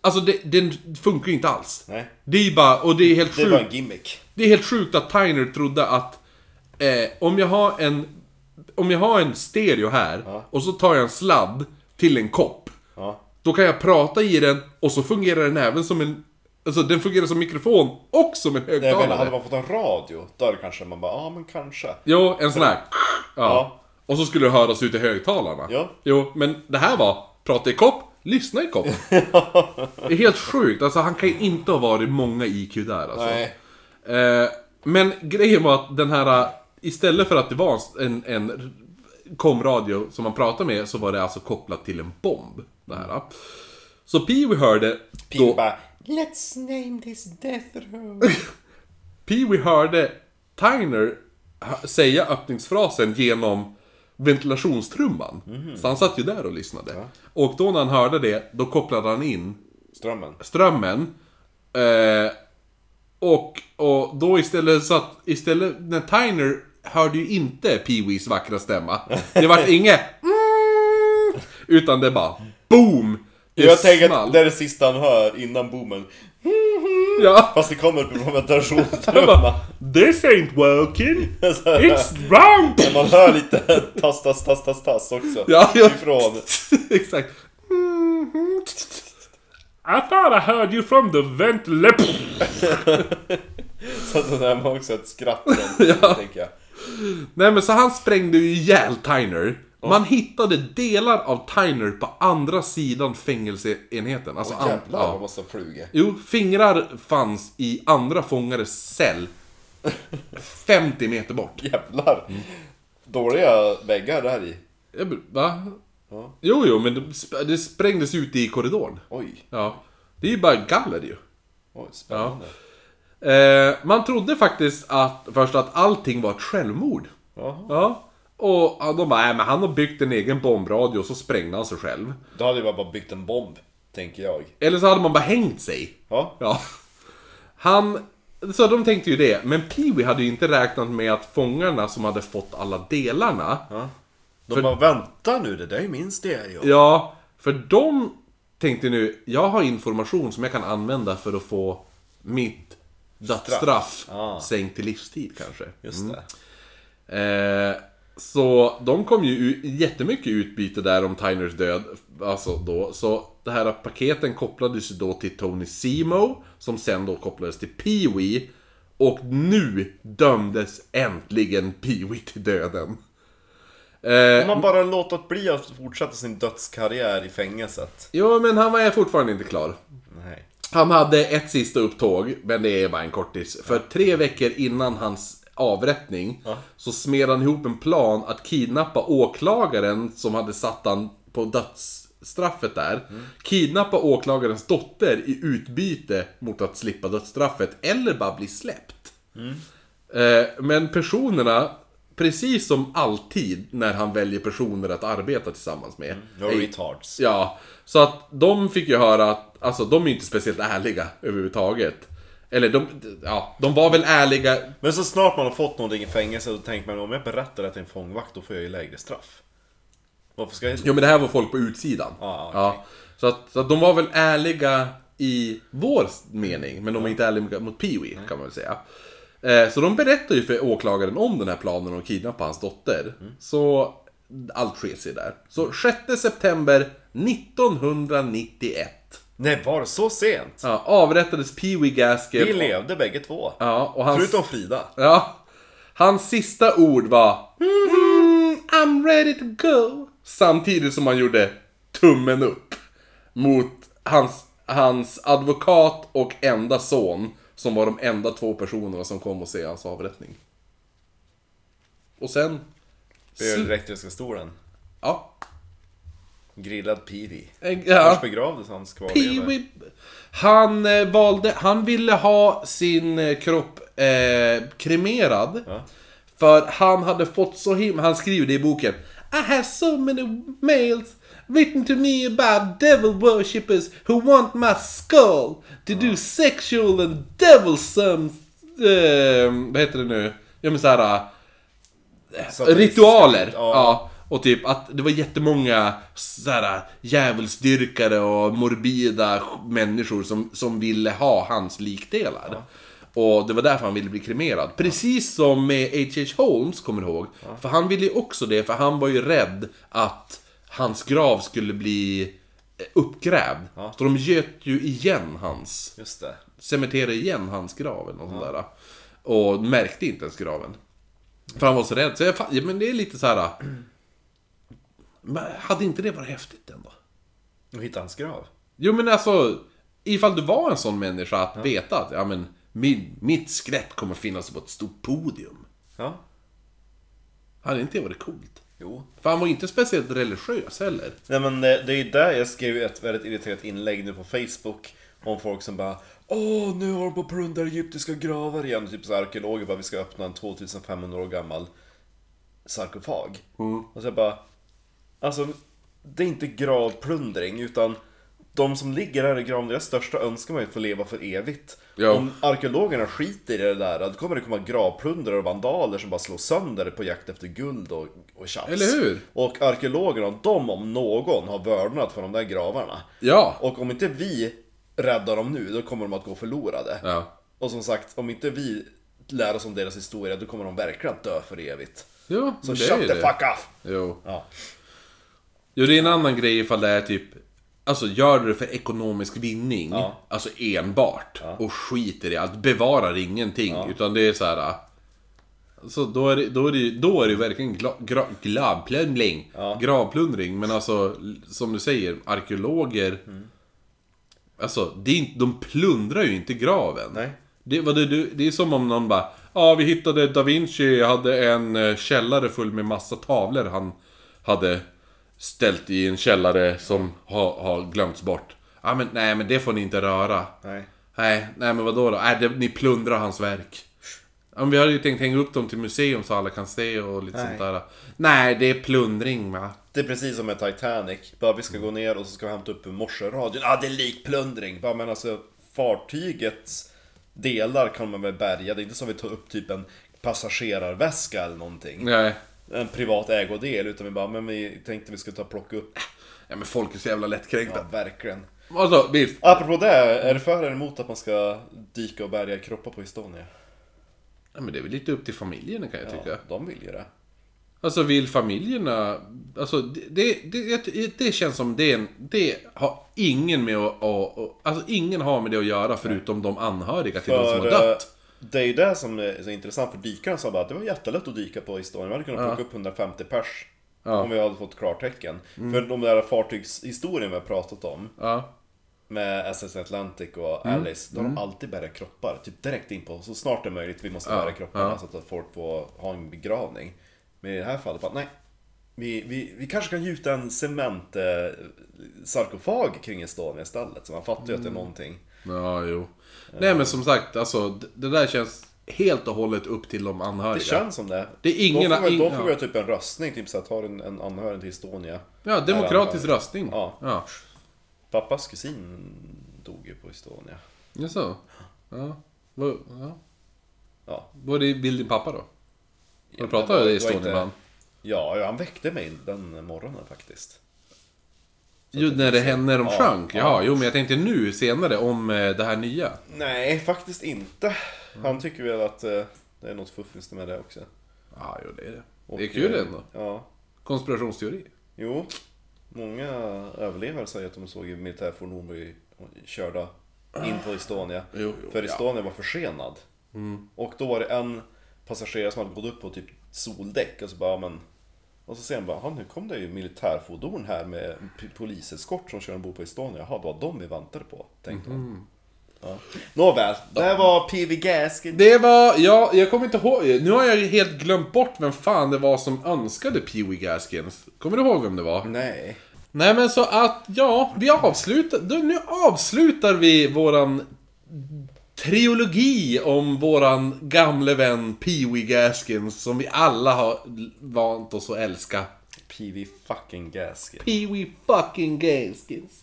Alltså det, den funkar ju inte alls. Nej. Det är ju bara, och det är helt Det sjukt. var en gimmick. Det är helt sjukt att Tyner trodde att eh, om jag har en om jag har en stereo här och så tar jag en sladd till en kopp. Ja. Då kan jag prata i den och så fungerar den även som en... Alltså den fungerar som mikrofon och som en Jag menar, hade högtalare. man fått en radio, då hade kanske man bara, ja men kanske. Jo, en sån här... Ja. Ja. Och så skulle det höras ut i högtalarna. Ja. Jo, men det här var prata i kopp, lyssna i kopp. det är helt sjukt. Alltså han kan ju inte ha varit många IQ där alltså. Nej. Eh, men grejen var att den här, istället för att det var en, en komradio som man pratade med, så var det alltså kopplat till en bomb. Det här. Så Pee-Wee hörde... Då, bara, let's name this death row. Pee-Wee hörde Tyner säga öppningsfrasen genom ventilationstrumman. Så han satt ju där och lyssnade. Och då när han hörde det, då kopplade han in Strömmen. strömmen. Eh, och, och då istället så att, istället, när Tyner hörde ju inte Pee-Wees vackra stämma. Det vart inget mm, Utan det bara BOOM! Det Jag tänker att det är det sista han hör innan boomen. Ja, Fast det kommer ventilationstrumman. bara, This ain't working. It's wrong. Men man hör lite tass, tass, tass, tass, tass också. Ja, ja. Ifrån. Exakt. I thought I heard you from the ventilation. Så att det där var också ett skratt. ja. tänker jag. Nej men så han sprängde ju ihjäl Tyner. Man hittade delar av Tyner på andra sidan fängelseenheten. Alltså, an- Jävlar ja. vad måste ha flugit. Jo, fingrar fanns i andra fångares cell. 50 meter bort. Jävlar. Dåliga väggar där i. Jag b- Va? Ja. Jo, jo, men det, sp- det sprängdes ut i korridoren. Oj. Ja. Det är ju bara galler ju. Oj, spännande. Eh, man trodde faktiskt att, först att allting var ett självmord. Jaha. Ja. Och ja, de bara, äh, men han har byggt en egen bombradio och så sprängde han sig själv. Då hade jag bara byggt en bomb, tänker jag. Eller så hade man bara hängt sig. Ja. Ja. Han... Så de tänkte ju det, men Pee-Wee hade ju inte räknat med att fångarna som hade fått alla delarna De bara, vänta nu, det där är min stereo. Ja, för de tänkte nu, jag har information som jag kan använda för att få mitt dödsstraff Ah. sänkt till livstid kanske. Just det. Eh, så de kom ju jättemycket utbyte där om Tyners död. Alltså då. Så det här paketen kopplades ju då till Tony Simo. Som sen då kopplades till Pee-Wee. Och nu dömdes äntligen Pee-Wee till döden. Eh, Man bara låtit bli att fortsätta sin dödskarriär i fängelset. jo, men han var fortfarande inte klar. Nej. Han hade ett sista upptåg, men det är bara en kortis. För tre veckor innan hans avrättning så smed han ihop en plan att kidnappa åklagaren som hade satt han på dödsstraffet där. Kidnappa åklagarens dotter i utbyte mot att slippa dödsstraffet, eller bara bli släppt. Eh, Men personerna, precis som alltid när han väljer personer att arbeta tillsammans med. No är- retards. Ja, så att de fick ju höra att, alltså de är inte speciellt ärliga överhuvudtaget. Eller de, ja, de var väl ärliga. Men så snart man har fått någonting i fängelse då tänker man om jag berättar det till en fångvakt då får jag ju lägre straff. Varför ska jag... Jo men det här var folk på utsidan. Ja, okej. ja, så, att, så att de var väl ärliga i vår mening, men de var inte ärliga mot Pee-Wee kan man väl säga. Eh, Så de berättar ju för åklagaren om den här planen att kidnappa hans dotter. Så allt sker sig där. Så 6 september 1991 Nej, var det så sent? ja, avrättades Pee-Wee Gaskell. Vi levde bägge två. Ja, och hans, Förutom Frida. Ja. Hans sista ord var mm, I'm ready to go. Samtidigt som han gjorde tummen upp mot hans, hans advokat och enda son. Som var de enda två personerna som kom och se hans avrättning. Och sen... Blev elektriska stolen. Ja. Grillad Peewee. eh, ja. begravdes hans kvarlevor? Han eh, valde, han ville ha sin eh, kropp eh, kremerad. Ja. För han hade fått så himla, han skriver det i boken. I have so many mails written to me about devil worshippers who want my skull to do sexual and devilsome, eh, vad heter det nu? Ja men såhär, Satanistiska- ritualer. Ja. Ja. Och typ att det var jättemånga såhär djävulsdyrkare och morbida människor som, som ville ha hans likdelar. Och det var därför han ville bli kremerad. Precis som med H.H. Holmes, kommer du ihåg? För han ville ju också det, för han var ju rädd att hans grav skulle bli eh, uppgrävd. Så de göt ju igen hans Just det. cementerade igen hans grav eller något sånt där. Och märkte inte ens graven. För han var så rädd. Så jag, ja, men det är lite så här. Men hade inte det varit häftigt ändå? Och hittade hans grav. Jo men alltså, ifall du var en sån människa att veta att ja, men, min, mitt skelett kommer finnas på ett stort podium. Ja. Hade inte det varit coolt? Jo. För han var inte speciellt religiös heller. Nej men det, det är ju där jag skrev ett väldigt irriterat inlägg nu på Facebook Om folk som bara Åh, nu har de på att plundra egyptiska gravar igen Typ så arkeologer bara, vi ska öppna en 2500 år gammal sarkofag Och så jag bara Alltså, det är inte gravplundring utan de som ligger här i graven, deras största önskan ju att få leva för evigt. Ja. Om arkeologerna skiter i det där, då kommer det komma gravplundrare och vandaler som bara slår sönder det på jakt efter guld och, och tjafs. Eller hur? Och arkeologerna, de om någon, har vördnad för de där gravarna. Ja. Och om inte vi räddar dem nu, då kommer de att gå förlorade. Ja. Och som sagt, om inte vi lär oss om deras historia, då kommer de verkligen att dö för evigt. Ja, Så det är shut the det. fuck off! Jo. Ja. Jo, det är en annan grej ifall det är typ... Alltså, gör du det för ekonomisk vinning, Ja. alltså enbart, och skiter i allt, bevarar ingenting, utan det är så här. Så då är det, då är det, då är det verkligen gla, gra, gravplundring. Gravplundring, men alltså, som du säger, arkeologer... Alltså, det är inte, de plundrar ju inte graven. Nej. Det, vad det, det är som om någon bara Ja, vi hittade Da Vinci hade en eh, källare full med massa tavlor han hade ställt i en källare som har, har glömts bort. Ja, men nej, men det får ni inte röra. Nej. Nej, nej men vadå då? Nej, det, ni plundrar hans verk. Ja, men vi hade ju tänkt hänga upp dem till museum så alla kan se och lite Nej. sånt där. Nej, det är plundring va? Det är precis som med Titanic. Bara vi ska gå ner och så ska vi hämta upp morseradion. Ja, ah, det är likplundring. Bara men alltså fartygets delar kan man väl bärga. Det är inte som vi tar upp typ en passagerarväska eller någonting. Nej. En privat ägodel. Utan vi bara, men vi tänkte vi skulle ta och plocka upp. Ja, men folk är så jävla lättkränkta. Ja, verkligen. Alltså, visst. Apropå det, är du för eller emot att man ska dyka och bärga kroppar på Estonia? Ja, men det är väl lite upp till familjerna kan jag tycka. Ja, de vill ju det. Alltså vill familjerna... Alltså det, det, det, det känns som det, en, det har ingen med att... Alltså ingen har med det att göra förutom de anhöriga till de som har För, eh, dött. Det är ju det som är så intressant för dykarna sa bara att det var jättelätt att dyka på Estonia. Vi hade kunnat plocka upp 150 pers. Om vi hade fått klartecken. För de där fartygshistorien vi har pratat om. Ja. Med SS Atlantic och Mm. Alice. Då har de alltid bärgat kroppar. Typ direkt in på. Så snart det är möjligt. Vi måste bära kropparna så att folk får ha en begravning. Men i det här fallet bara nej. Vi, vi, vi kanske kan gjuta en cement eh, sarkofag kring Estonia istället. Så man fattar ju att det är Mm. någonting. Ja, jo. Nej men som sagt, alltså det, det där känns helt och hållet upp till de anhöriga. Det känns som det. Det är ingen- de får, de in- får ja. göra typ en röstning, typ såhär, tar en, en anhörig till Estonia. Ja, demokratisk röstning. Ja. Ja. Pappas kusin dog ju på Estonia. Jaså? Ja. Vad, ja. Ja. Vad vill din pappa då? Har du det pratat var- med det var Estonia inte-? Ja, ja, han väckte mig den morgonen faktiskt. Jo, när det hände de Ja, sjönk? ja. Ja, jo men jag tänkte nu senare om eh, det här nya. Nej, faktiskt inte. Han tycker väl att eh, det är något fuffens med det också. Ja, jo det är det. Och, det är kul eh, ändå. Ja. Konspirationsteori. Jo. Många överlevare säger att de såg militärfordon bli körda in på Estonia. Jo, jo, för ja. Estonia var försenad. Och då var det en passagerare som hade gått upp på typ soldäck och så bara men... Och så ser han bara, "Ja, nu kom det ju militärfordon här med poliseskort som kör ombord på Estonia. Jaha, det var de vi väntade på, tänkte han. Ja. Nåväl, det var P.V. Gaskin. Det var, ja, jag kommer inte ihåg. Nu har jag helt glömt bort vem fan det var som önskade Wee Gaskins. Kommer du ihåg vem det var? Nej. Nej men så att, ja, vi avslutar, nu avslutar vi våran trilogi om våran gamle vän Pee Wee Gaskins som vi alla har vant oss att älska. P.V. fucking Gaskin. Pee Wee fucking Gaskins.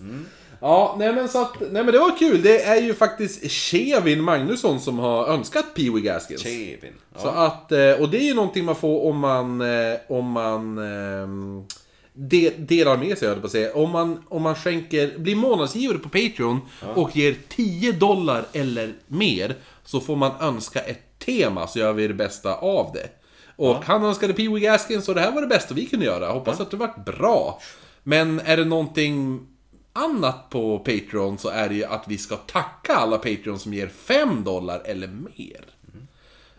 Ja, nej men så att, nej men det var kul. Det är ju faktiskt Kevin Magnusson som har önskat Pee Wee Gaskins. Kevin. Så att, eh, och det är ju någonting man får om man, eh, om man ehm, de, delar med sig, jag på att säga. Om man, om man skänker, blir månadsgivare på Patreon och ger 10 dollar eller mer så får man önska ett tema så gör vi det bästa av det. Och han önskade Pee Wee Gaskins och det här var det bästa vi kunde göra. Hoppas att det vart bra. Men är det någonting annat på Patreon så är det ju att vi ska tacka alla Patreon som ger 5 dollar eller mer.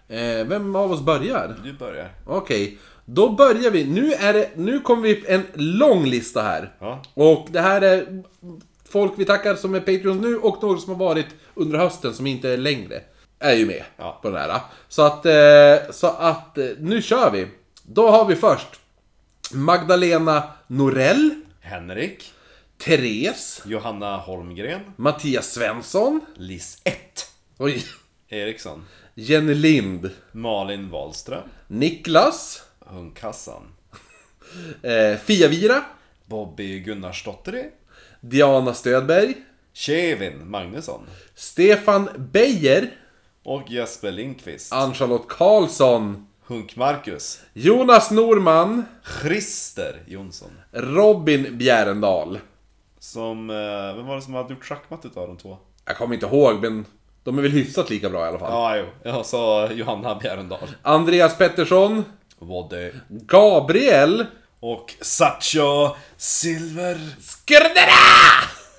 Eh, vem av oss börjar? Du börjar. Okej, då börjar vi. Nu, är det, nu kommer vi en lång lista här. Ja. Och det här är folk vi tackar som är Patreons nu och några som har varit under hösten som inte är längre. Är ju med Ja. på den här. Så att, eh, så att eh, nu kör vi. Då har vi först Magdalena Norell, Henrik. Therese, Johanna Holmgren. Mattias Svensson, Lis 1. oj, Eriksson. Jenny Lind, Malin Wahlström. Niklas, Hundkassan. eh, Fia-Vira, Bobby Gunnarsdotter. Diana Stödberg, Kevin Magnusson. Stefan Beijer, Och Jesper Lindqvist. Ann-Charlotte Karlsson, Hunk Marcus. Jonas Norman, Christer Jonsson. Robin Bjärendal. Som, eh, vem var det som hade gjort schackmatt utav de två? Jag kommer inte ihåg, men de är väl hyfsat lika bra i alla fall. Ja, jo. Jag sa Johanna Bjärendal. Andreas Pettersson, Vodde. Gabriel, Och Satcho Silver. Skrdera!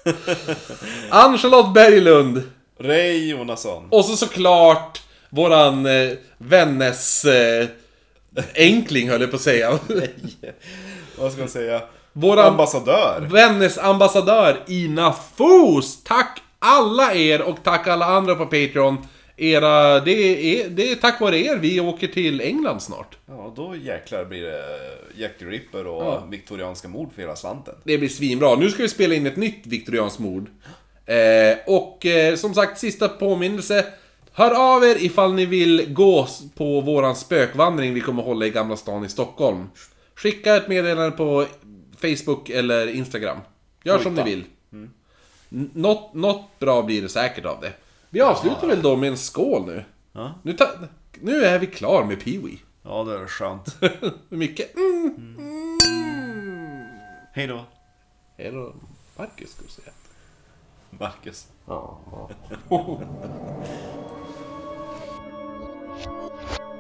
Ann-Charlotte Berglund. Ray Jonasson. Och så såklart våran eh, vännes eh, enkling höll jag på att säga. Vad ska man säga? Våran Ambassadör. vännes ambassadör Ina Fos. Tack alla er och tack alla andra på Patreon. Era, det, är, det är tack vare er vi åker till England snart. Ja, då jäklar blir det Jack the Ripper och Ja. viktorianska mord för hela slanten. Det blir svinbra. Nu ska vi spela in ett nytt viktorianskt mord. Eh, och eh, som sagt, sista påminnelse. Hör av er ifall ni vill gå på våran spökvandring vi kommer hålla i Gamla stan i Stockholm. Skicka ett meddelande på Facebook eller Instagram. Gör som ni vill. Något, något bra blir det säkert av det. Vi avslutar väl då med en skål nu. Ja. Nu, ta, nu är vi klar med Peewee. Ja, det är skönt. Mycket mm, mm. Hej då. Hej då. Marcus skulle säga. Marcus. Ja.